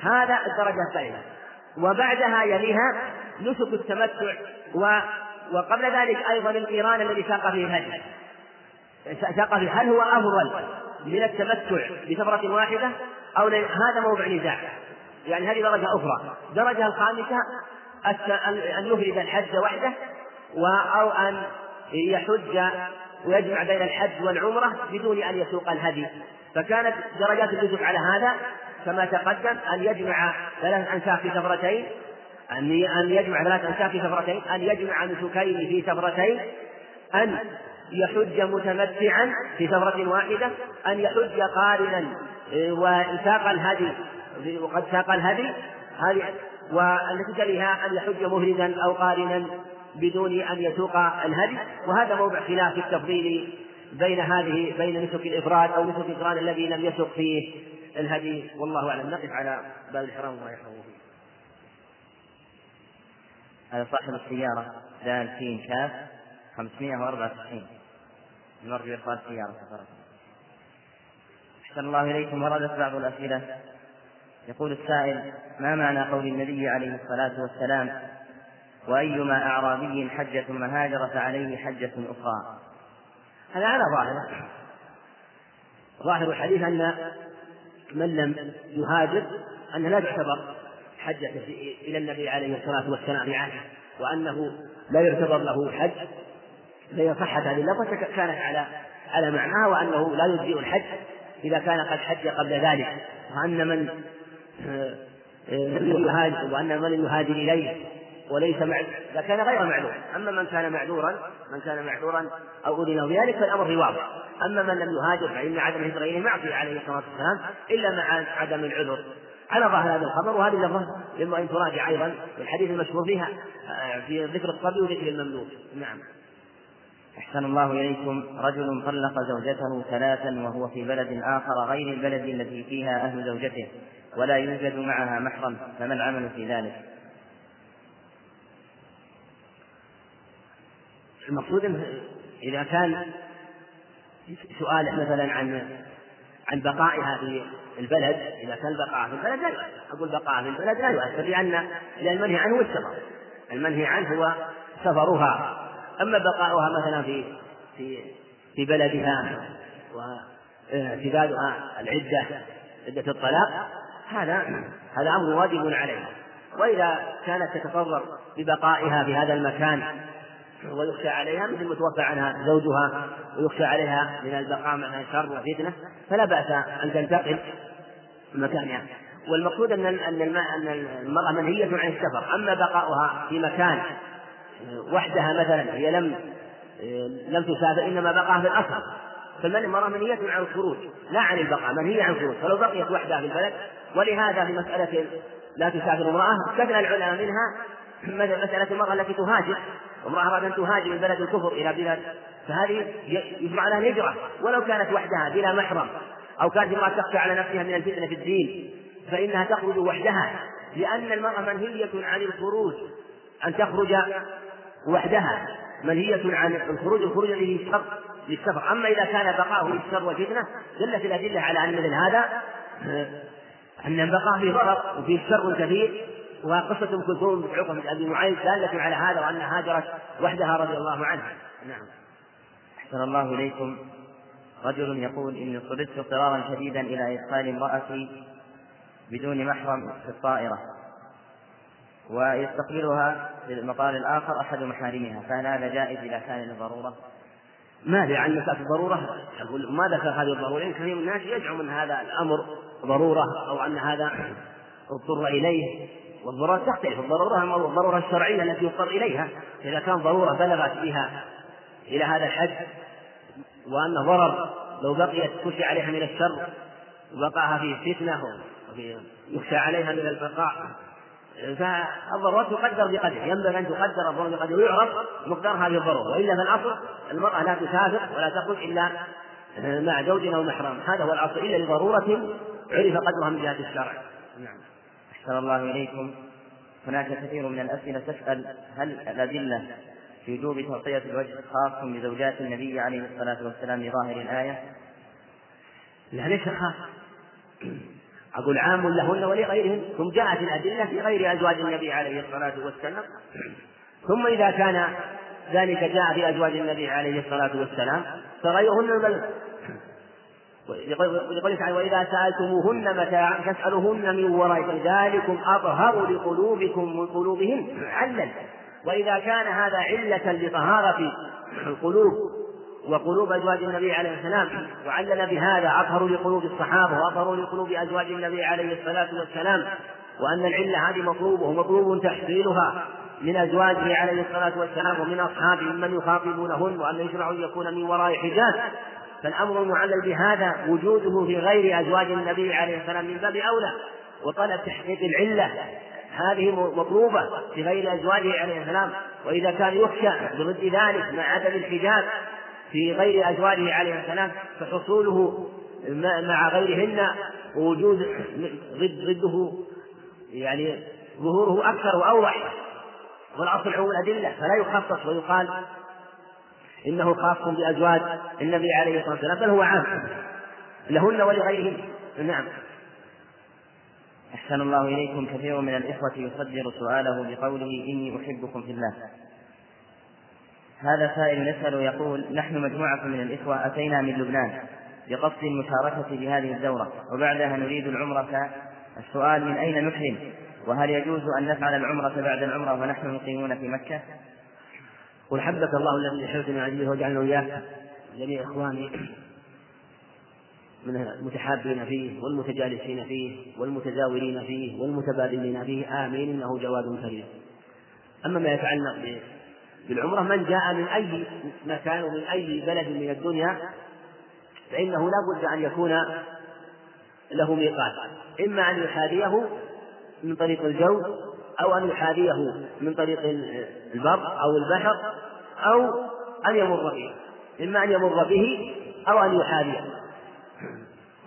هذا الدرجة الثالثة. وبعدها يليها نسك التمتع و وقبل ذلك أيضا القيران الذي ساق فيه الهدي. ساق فيه هل هو أفضل من التمتع بسفرة واحدة أو هذا موضع نزاع. يعني هذه درجة أخرى. الدرجة الخامسة أن يفرد الحج وحده أو أن يحج ويجمع بين الحج والعمرة بدون أن يسوق الهدي. فكانت درجات النسك على هذا كما تقدم أن يجمع ثلاث أنساك في سفرتين أن أن يجمع ثلاث أنساك في سفرتين أن يجمع نسكين في سفرتين أن يحج متمتعا في سفرة واحدة أن يحج قارنا إيه، وساق الهدي وقد ساق الهدي هذه والتي تليها أن يحج مفردا أو قارنا بدون أن يسوق الهدي وهذا موضع خلاف في التفضيل بين هذه بين نسك الإفراد أو نسك الإقران الذي لم يسق فيه. الهدي والله أعلم. نقف على باب الإحرام وما يحرم فيه. هذا صاحب السيارة دال سين كاف 594 نرجو إخراج السيارة سفرة أحسن الله إليكم وردت بعض الأسئلة. يقول السائل ما معنى قول النبي عليه الصلاة والسلام وأيما أعرابي حج ثم هاجر فعليه حجة أخرى؟ هذا على ظاهره. ظاهر الحديث أن من لم يهاجر أنه لا تعتبر حجة إلى النبي عليه الصلاة والسلام عنه وأنه لا يعتبر له حج فإذا صحت هذه اللفظة كانت على على معناها وأنه لا يجزئ الحج إذا كان قد حج قبل ذلك. وأن من آه، آه، يهاجر وأن من يهاجر إليه وليس مع إذا كان غير معذور. أما من كان معذورا من كان معذورا أو أذن بذلك فالأمر واضح. أما من لم يهاجر فإن عدم إليه معصية عليه الصلاة والسلام إلا مع عدم العذر. على ظاهر هذا الخبر وهذه اللفظة ينبغي أن تراجع أيضا الحديث المشهور فيها آه، في ذكر الصبي وذكر المملوك. نعم. أحسن الله إليكم. رجل طلق زوجته ثلاثا وهو في بلد آخر غير البلد التي فيها أهل زوجته ولا يوجد معها محرم فما العمل في ذلك؟ المقصود إذا كان سؤاله مثلا عن عن بقائها في البلد إذا كان بقائها في البلد لا يؤثر. أقول بقائها في البلد لا يؤثر لأن لأن المنهي عنه هو السفر. المنهي عنه هو سفرها. أما بقاؤها مثلا في في في بلدها واعتدادها العدة عدة الطلاق هذا هذا أمر واجب عليها. وإذا كانت تتضرر ببقائها في هذا المكان ويخشى عليها مثل ما توفى عنها زوجها ويخشى عليها من البقاء معها شر وفتنه فلا بأس أن تنتقل مكانها. والمقصود أن أن المرأة منهية عن السفر. أما بقاؤها في مكان وحدها مثلا هي لم لم تسافر إنما بقاها في الاصل فالمراه منهية عن الخروج لا عن البقاء منهية عن الخروج. فلو بقيت وحدها في البلد ولهذا في مسألة لا تسافر امرأة استثنى العلماء منها مسألة المرأة التي تهاجر. امرأة أراد أن تهاجر من بلد الكفر إلى بلاد فهذه يجمع لها الهجرة ولو كانت وحدها بلا محرم أو كانت امرأة تخشى على نفسها من الفتنة في الدين فإنها تخرج وحدها لأن المرأة منهية عن الخروج أن تخرج وحدها منهية عن الخروج الخروج الذي شر للسفر. أما إذا كان بقاؤه للشر والفتنة دلت الأدلة على أن مثل هذا أن بقاء فيه ضرر وفيه شر كثير. وقصة أم كلثوم بن عقبة بن أبي معيط دالة على هذا وأنها هاجرت وحدها رضي الله عنها. نعم. أحسن الله إليكم. رجل يقول إني اضطررت اضطرارا شديدا إلى إدخال امرأتي بدون محرم في الطائرة. ويستقبلها في المطار الآخر أحد محارمها. فهل هذا جائز إذا كان للضرورة؟ ما في عن مسألة الضرورة. أقول ما ذكر هذه الضرورة؟ لأن كثير من الناس يزعم أن هذا الأمر ضرورة أو أن هذا اضطر إليه. والضرورة تختلف. الضرورة الضرورة الشرعية التي يضطر إليها. إذا كان ضرورة بلغت بها إلى هذا الحد وأن ضرر لو بقيت خشي عليها من الشر وبقاها في فتنة يخشى عليها من البقاء فالضرورات تقدر بقدر ينبغي أن تقدر الضرورة بقدر ويعرف مقدار هذه الضرورة وإلا فالأصل المرأة لا تسافر ولا تخرج إلا مع زوج أو محرم هذا هو الأصل. إلا لضرورة عرف قدرها من جهة الشرع. نعم. أحسن الله إليكم. هناك كثير من الأسئلة تسأل هل الأدلة في وجوب تغطية الوجه خاص بزوجات النبي عليه الصلاة والسلام لظاهر الآية؟ لا ليس خاص. أقول عام لهن ولغيرهن ثم جاءت الأدلة في غير أزواج النبي عليه الصلاة والسلام. ثم إذا كان ذلك جاء في أزواج النبي عليه الصلاة والسلام فغيرهن لقوله تعالى وإذا سألتموهن متاعا فاسألوهن من وراء ذلكم أطهر لقلوبكم من قلوبهن علل. وإذا كان هذا علة لطهارة القلوب وقلوب أزواج النبي عليه السلام وعلل بهذا أطهر لقلوب الصحابة وأطهر لقلوب أزواج النبي عليه الصلاة والسلام وأن العلة هذه مطلوبة ومطلوب تحصيلها من أزواجه عليه الصلاة والسلام ومن أصحابه ممن يخاطبونهن وأن يشرع أن يكون من وراء حجاب فالأمر المعلل بهذا وجوده في غير أزواج النبي عليه السلام من باب أولى وطلب تحقيق العلة هذه مطلوبة في غير أزواجه عليه السلام وإذا كان يخشى برد ذلك مع عدم الحجاب في غير أزواجه عليه السلام فحصوله مع غيرهن ووجود ضد ضده يعني ظهوره أكثر وأوضح والأصل عموم الأدلة فلا يخصص ويقال إنه خاص بأزواج النبي عليه الصلاة والسلام بل هو عام. لهن ولغيرهن. نعم. أحسن الله إليكم. كثير من الإخوة يصدر سؤاله بقوله إني أحبكم في الله. هذا سائل يسأل يقول نحن مجموعة من الإخوة أتينا من لبنان بقصد المشاركة بهذه الدورة وبعدها نريد العمرة. السؤال من أين نحرم؟ وهل يجوز أن نفعل العمرة بعد العمرة ونحن مقيمون في مكة؟ قل حبك الله الذي حبتني عزيزه وجعلنا وإياك جميع إخواني من المتحابين فيه والمتجالسين فيه والمتزاورين فيه والمتبادلين فيه آمين إنه جواد كريم. أما ما يتعلق بالعمرة من جاء من أي مكان ومن أي بلد من الدنيا فإنه لا بد أن يكون له ميقات. إما أن يحاذيه من طريق الجو أو أن يحاذيه من طريق البر أو البحر أو أن يمر به إما أن يمر به أو أن يحاذيه.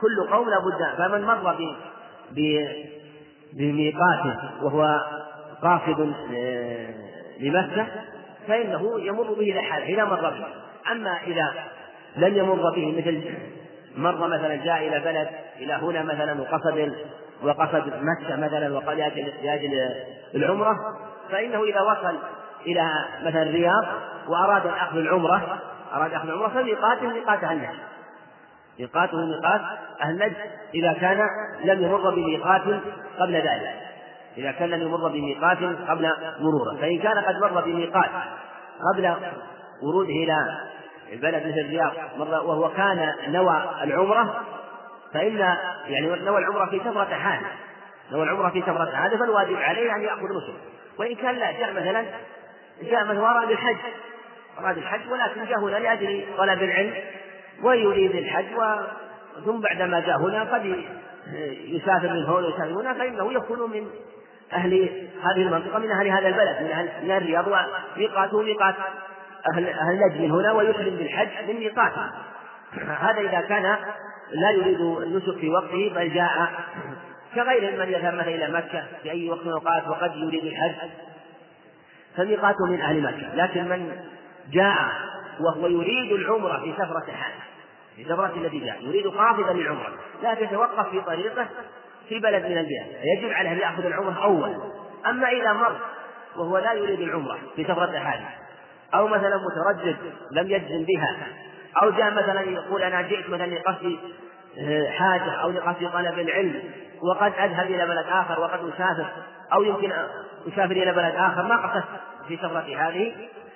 كل قوم لابد فمن مر بميقاته وهو قاصد آه، لمكة فإنه يمر به إلى حاله إذا مر به. أما إذا لم يمر به مثل مر مثلا جاء إلى بلد إلى هنا مثلا وقصد وقصد مكة مثلا وقال لأجل العمرة فإنه إذا وصل إلى مثلا الرياض وأراد أخذ العمرة أراد أخذ العمرة فميقاته ميقات أهل نجد ميقاته ميقات أهل نجد إذا كان لم يمر بميقات قبل ذلك. إذا كان لم يمر بميقات قبل مرورة. فإن كان قد مر بميقات قبل وروده إلى بلد مثل الرياض وهو كان نوى العمرة فإن يعني نوى العمرة في سفرة حال نوى العمرة في سفرة حال فالواجب عليه أن يأخذ نسك وإن كان لا جاء مثلا جاء من أراد الحج أراد الحج ولكن جاء هنا لأجل طلب العلم ويريد الحج و ثم بعدما جاء هنا قد يسافر من هنا ويسافر هنا فإنه يكون من أهل هذه المنطقة من أهل هذا البلد من أهل من الرياض وميقاته ميقات أهل أهل نجد من هنا ويحرم بالحج من ميقاته. هذا إذا كان لا يريد النسك في وقته بل جاء كغير من يذهب مثلا إلى مكة في أي وقت من الأوقات وقد يريد الحج. فميقاته من أهل مكة. لكن من جاء وهو يريد العمرة في سفرة حال في سفرة الذي جاء يريد قاصدا للعمرة لا تتوقف في طريقه في بلد من البلاد. يجب عليه أن يأخذ العمرة أول. أما إذا مر وهو لا يريد العمرة في سفرة حال أو مثلا متردد لم يجزم بها أو جاء مثلا يقول أنا جئت مثلا لقصد آه، حاجة أو لقصد طلب العلم وقد أذهب إلى بلد آخر وقد أسافر أو يمكن أسافر إلى بلد آخر ما قصدت في سفرتي هذه.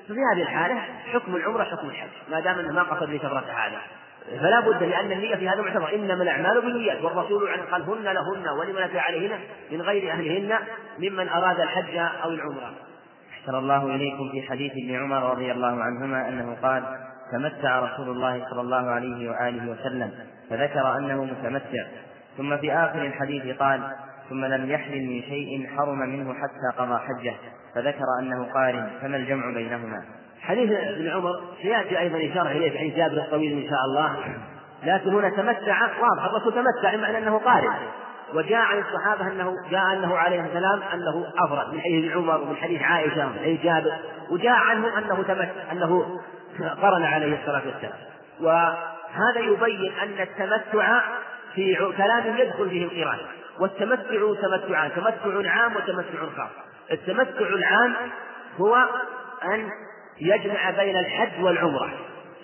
ففي هذه الحالة حكم العمرة حكم الحج ما دام أنه ما قصد في سفرة هذا. فلا بد لأن النية في هذا معتبر إنما الأعمال بالنيات والرسول عن قال هن لهن ولمن أتى عليهن من غير أهلهن ممن أراد الحج أو العمرة. أحسن الله إليكم في حديث ابن عمر رضي الله عنهما أنه قال تمتع رسول الله صلى الله عليه وآله وسلم فذكر أنه متمتع. ثم في آخر الحديث قال ثم لم يحلل من شيء حرم منه حتى قضى حجة. فذكر أنه قارن فما الجمع بينهما؟ حديث ابن عمر سيأتي أيضا إشارة إليه حديث جابر الطويل إن شاء الله. لكن هنا تمتع واضح الرسول تمتع بمعنى أنه قارن وجاء عن الصحابة أنه جاء أنه عليه السلام أنه أفرد من حديث عمر ومن حديث عائشة ومن حديث جابر. وجاء عنه أنه تمتع أنه قرن عليه الصلاة والسلام. وهذا يبين أن التمتع في كلام يدخل فيه القرآن. والتمتع تمتعان تمتع عام وتمتع خاص. التمتع العام هو أن يجمع بين الحج والعمرة.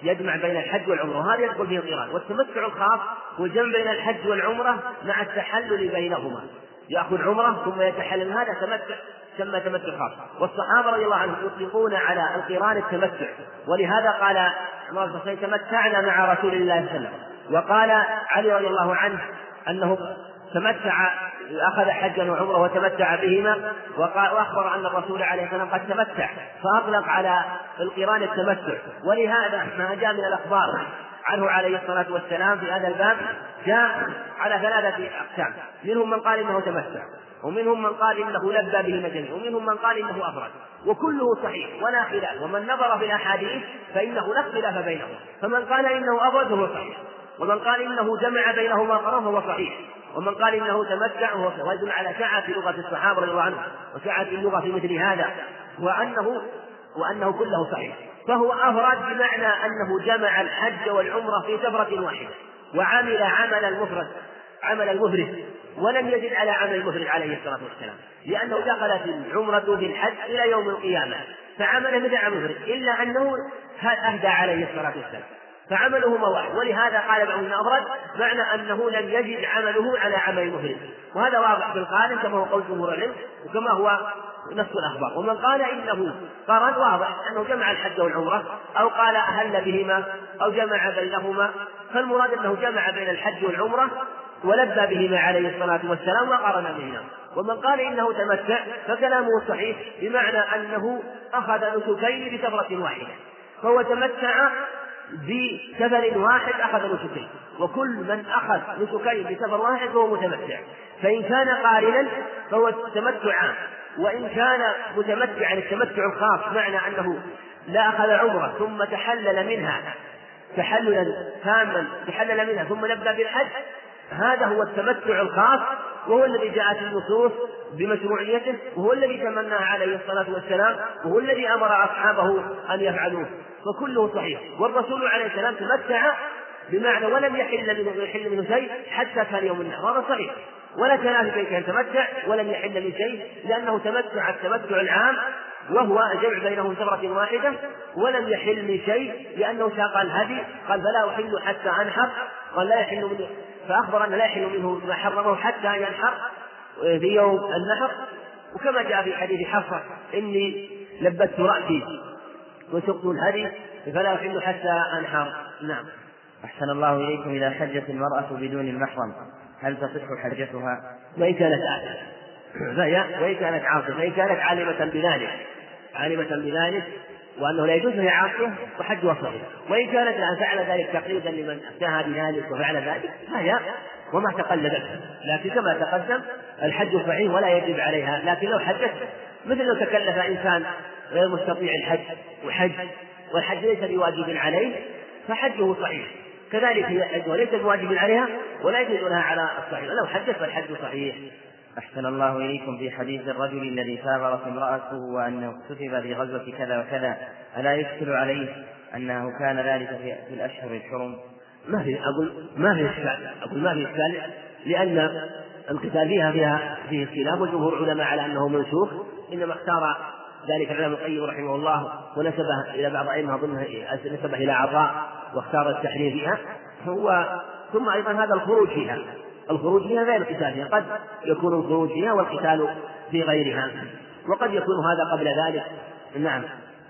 يجمع بين الحج والعمرة وهذا يدخل فيه القرآن. والتمتع الخاص هو الجمع بين الحج والعمرة مع التحلل بينهما. يأخذ عمرة ثم يتحلل. هذا تمتع سمى تمتع خاص والصحابة رضي الله عنهم يطلقون على القران التمتع. ولهذا قال عمر بن تمتعنا مع رسول الله صلى الله عليه وسلم. وقال علي رضي الله عنه أنه تمتع أخذ حجا وعمرة وتمتع بهما وأخبر أن الرسول عليه الصلاة والسلام قد تمتع فأطلق على القران التمتع. ولهذا ما جاء من الأخبار عنه عليه الصلاة والسلام في هذا الباب جاء على ثلاثة أقسام. منهم من قال إنه تمتع. ومنهم من قال إنه لبى به جميعا ومنهم من قال إنه أفرد وكله صحيح ولا خلاف. ومن نظر في الأحاديث فإنه لا اختلاف بينهم. فمن قال إنه أفرد فهو صحيح. ومن قال إنه جمع بينهما قرار فهو صحيح. ومن قال إنه تمتع ويدل على سعة لغة الصحابة رضي الله عنهم وسعة اللغة في مثل هذا. وأنه وأنه كله صحيح. فهو أفرد بمعنى أنه جمع الحج والعمرة في سفرة واحدة. وعمل عمل المفرد عمل المفرد. ولم يزد على عمل المفرد عليه الصلاة والسلام لأنه دخلت العمرة بالحج إلى يوم القيامة فعمل عمل المفرد إلا أنه أهدى عليه الصلاة والسلام. فعملهما واحد ولهذا قال بعضهم أفرد معنى أنه لم يجد عمله على عمل المفرد وهذا واضح في القارن كما هو قول جمهور العلم وكما هو نص الأخبار. ومن قال إنه قرن واضح أنه جمع الحج والعمرة أو قال أهل بهما أو جمع بينهما فالمراد أنه جمع بين الحج والعمرة ولبى بهما عليه الصلاة والسلام وقارن بهما ومن قال إنه تمتع فكلامه صحيح بمعنى أنه أخذ نسكين بسفرة واحدة. فهو تمتع بسفر واحد أخذ نسكين. وكل من أخذ نسكين بسفر واحد فهو متمتع. فإن كان قارنا فهو تمتع. وإن كان متمتعا التمتع الخاص معنى أنه لا أخذ عمرة ثم تحلل منها تحللا تاما تحلل منها ثم نبدأ بالحج هذا هو التمتع الخاص وهو الذي جاءت النصوص بمشروعيته وهو الذي تمناه عليه الصلاة والسلام وهو الذي أمر أصحابه أن يفعلوه فكله صحيح. والرسول عليه السلام تمتع بمعنى ولم يحل منه يحل منه شيء حتى كان يوم النحر. هذا صحيح. ولا كلام في كان تمتع ولم يحل من شيء لأنه تمتع التمتع العام وهو الجمع بينهم سفرة واحدة ولم يحل من شيء لأنه ساق الهدي قال فلا أحل حتى أنحر قال لا يحل منه فأخبر أن لا يحل منه ما حرمه حتى ينحر في يوم النحر. وكما جاء في حديث حفصة إني لبت رأسي وسقت الهدي فلا أحل حتى أنحر. نعم. أحسن الله إليكم إذا حجت المرأة بدون المحرم. هل تصح حجتها؟ وإن كانت فهي وإن كانت عاصية وإن كانت عالمة بذلك. عالمة بذلك وأنه لا يجوز لها عاصية وحجها صحيح وإن كانت لها فعل ذلك تقليدا لمن أفتاها بذلك وفعل ذلك فهي وما تقلدت. لكن كما تقدم الحج صحيح ولا يجب عليها. لكن لو حجت مثل لو تكلف إنسان غير مستطيع الحج وحج والحج ليس بواجب عليه فحجه صحيح. كذلك هي حج وليس بواجب عليها ولا يجوز لها على الصحيح. لو حجت فالحج صحيح. أحسن الله إليكم في حديث الرجل الذي سافرت امرأته وأنه كتب في غزوة كذا وكذا. ألا يشكل عليه أنه كان ذلك في الأشهر الحرم؟ ما في أقول ما في إشكال أقول ما في إشكال لأن القتال فيها فيها فيه اختلاف وجمهور العلماء على أنه منسوخ إنما اختار ذلك الإمام القيم رحمه الله ونسبه إلى بعض أئمة أظنه نسبه إلى عطاء واختار التحريم فيها. هو ثم أيضا هذا الخروج فيها. الخروج فيها غير القتال فيها قد يكون الخروج فيها والقتال في غيرها وقد يكون هذا قبل ذلك. نعم.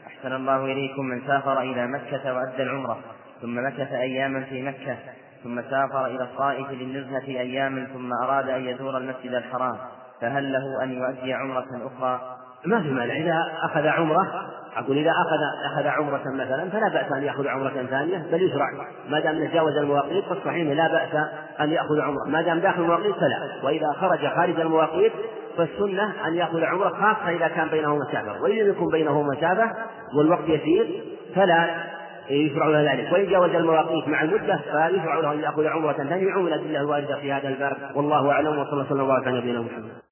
أحسن الله إليكم من سافر إلى مكة وأدى العمرة ثم مكث أياما في مكة ثم سافر إلى الطائف للنزهة أياما ثم أراد أن يزور المسجد الحرام فهل له أن يؤدي عمرة أخرى؟ ما في مانع إذا أخذ عمرة أقول إذا أخذ أخذ عمرة مثلا فلا بأس أن يأخذ عمرة ثانية بل يشرع. ما دام تجاوز المواقيت فالصحيح لا بأس أن يأخذ عمرة. ما دام داخل المواقيت فلا. وإذا خرج خارج المواقيت فالسنة أن يأخذ عمرة خاصة إذا كان بينه مسافة. وإن لم يكن بينه مسافة والوقت يسير فلا يشرع له ذلك. وإن جاوز المواقيت مع المدة فيشرع له أن يأخذ عمرة ثانية. عملت الله الواردة في هذا الباب. والله أعلم. وصلى الله وسلم على نبينا محمد.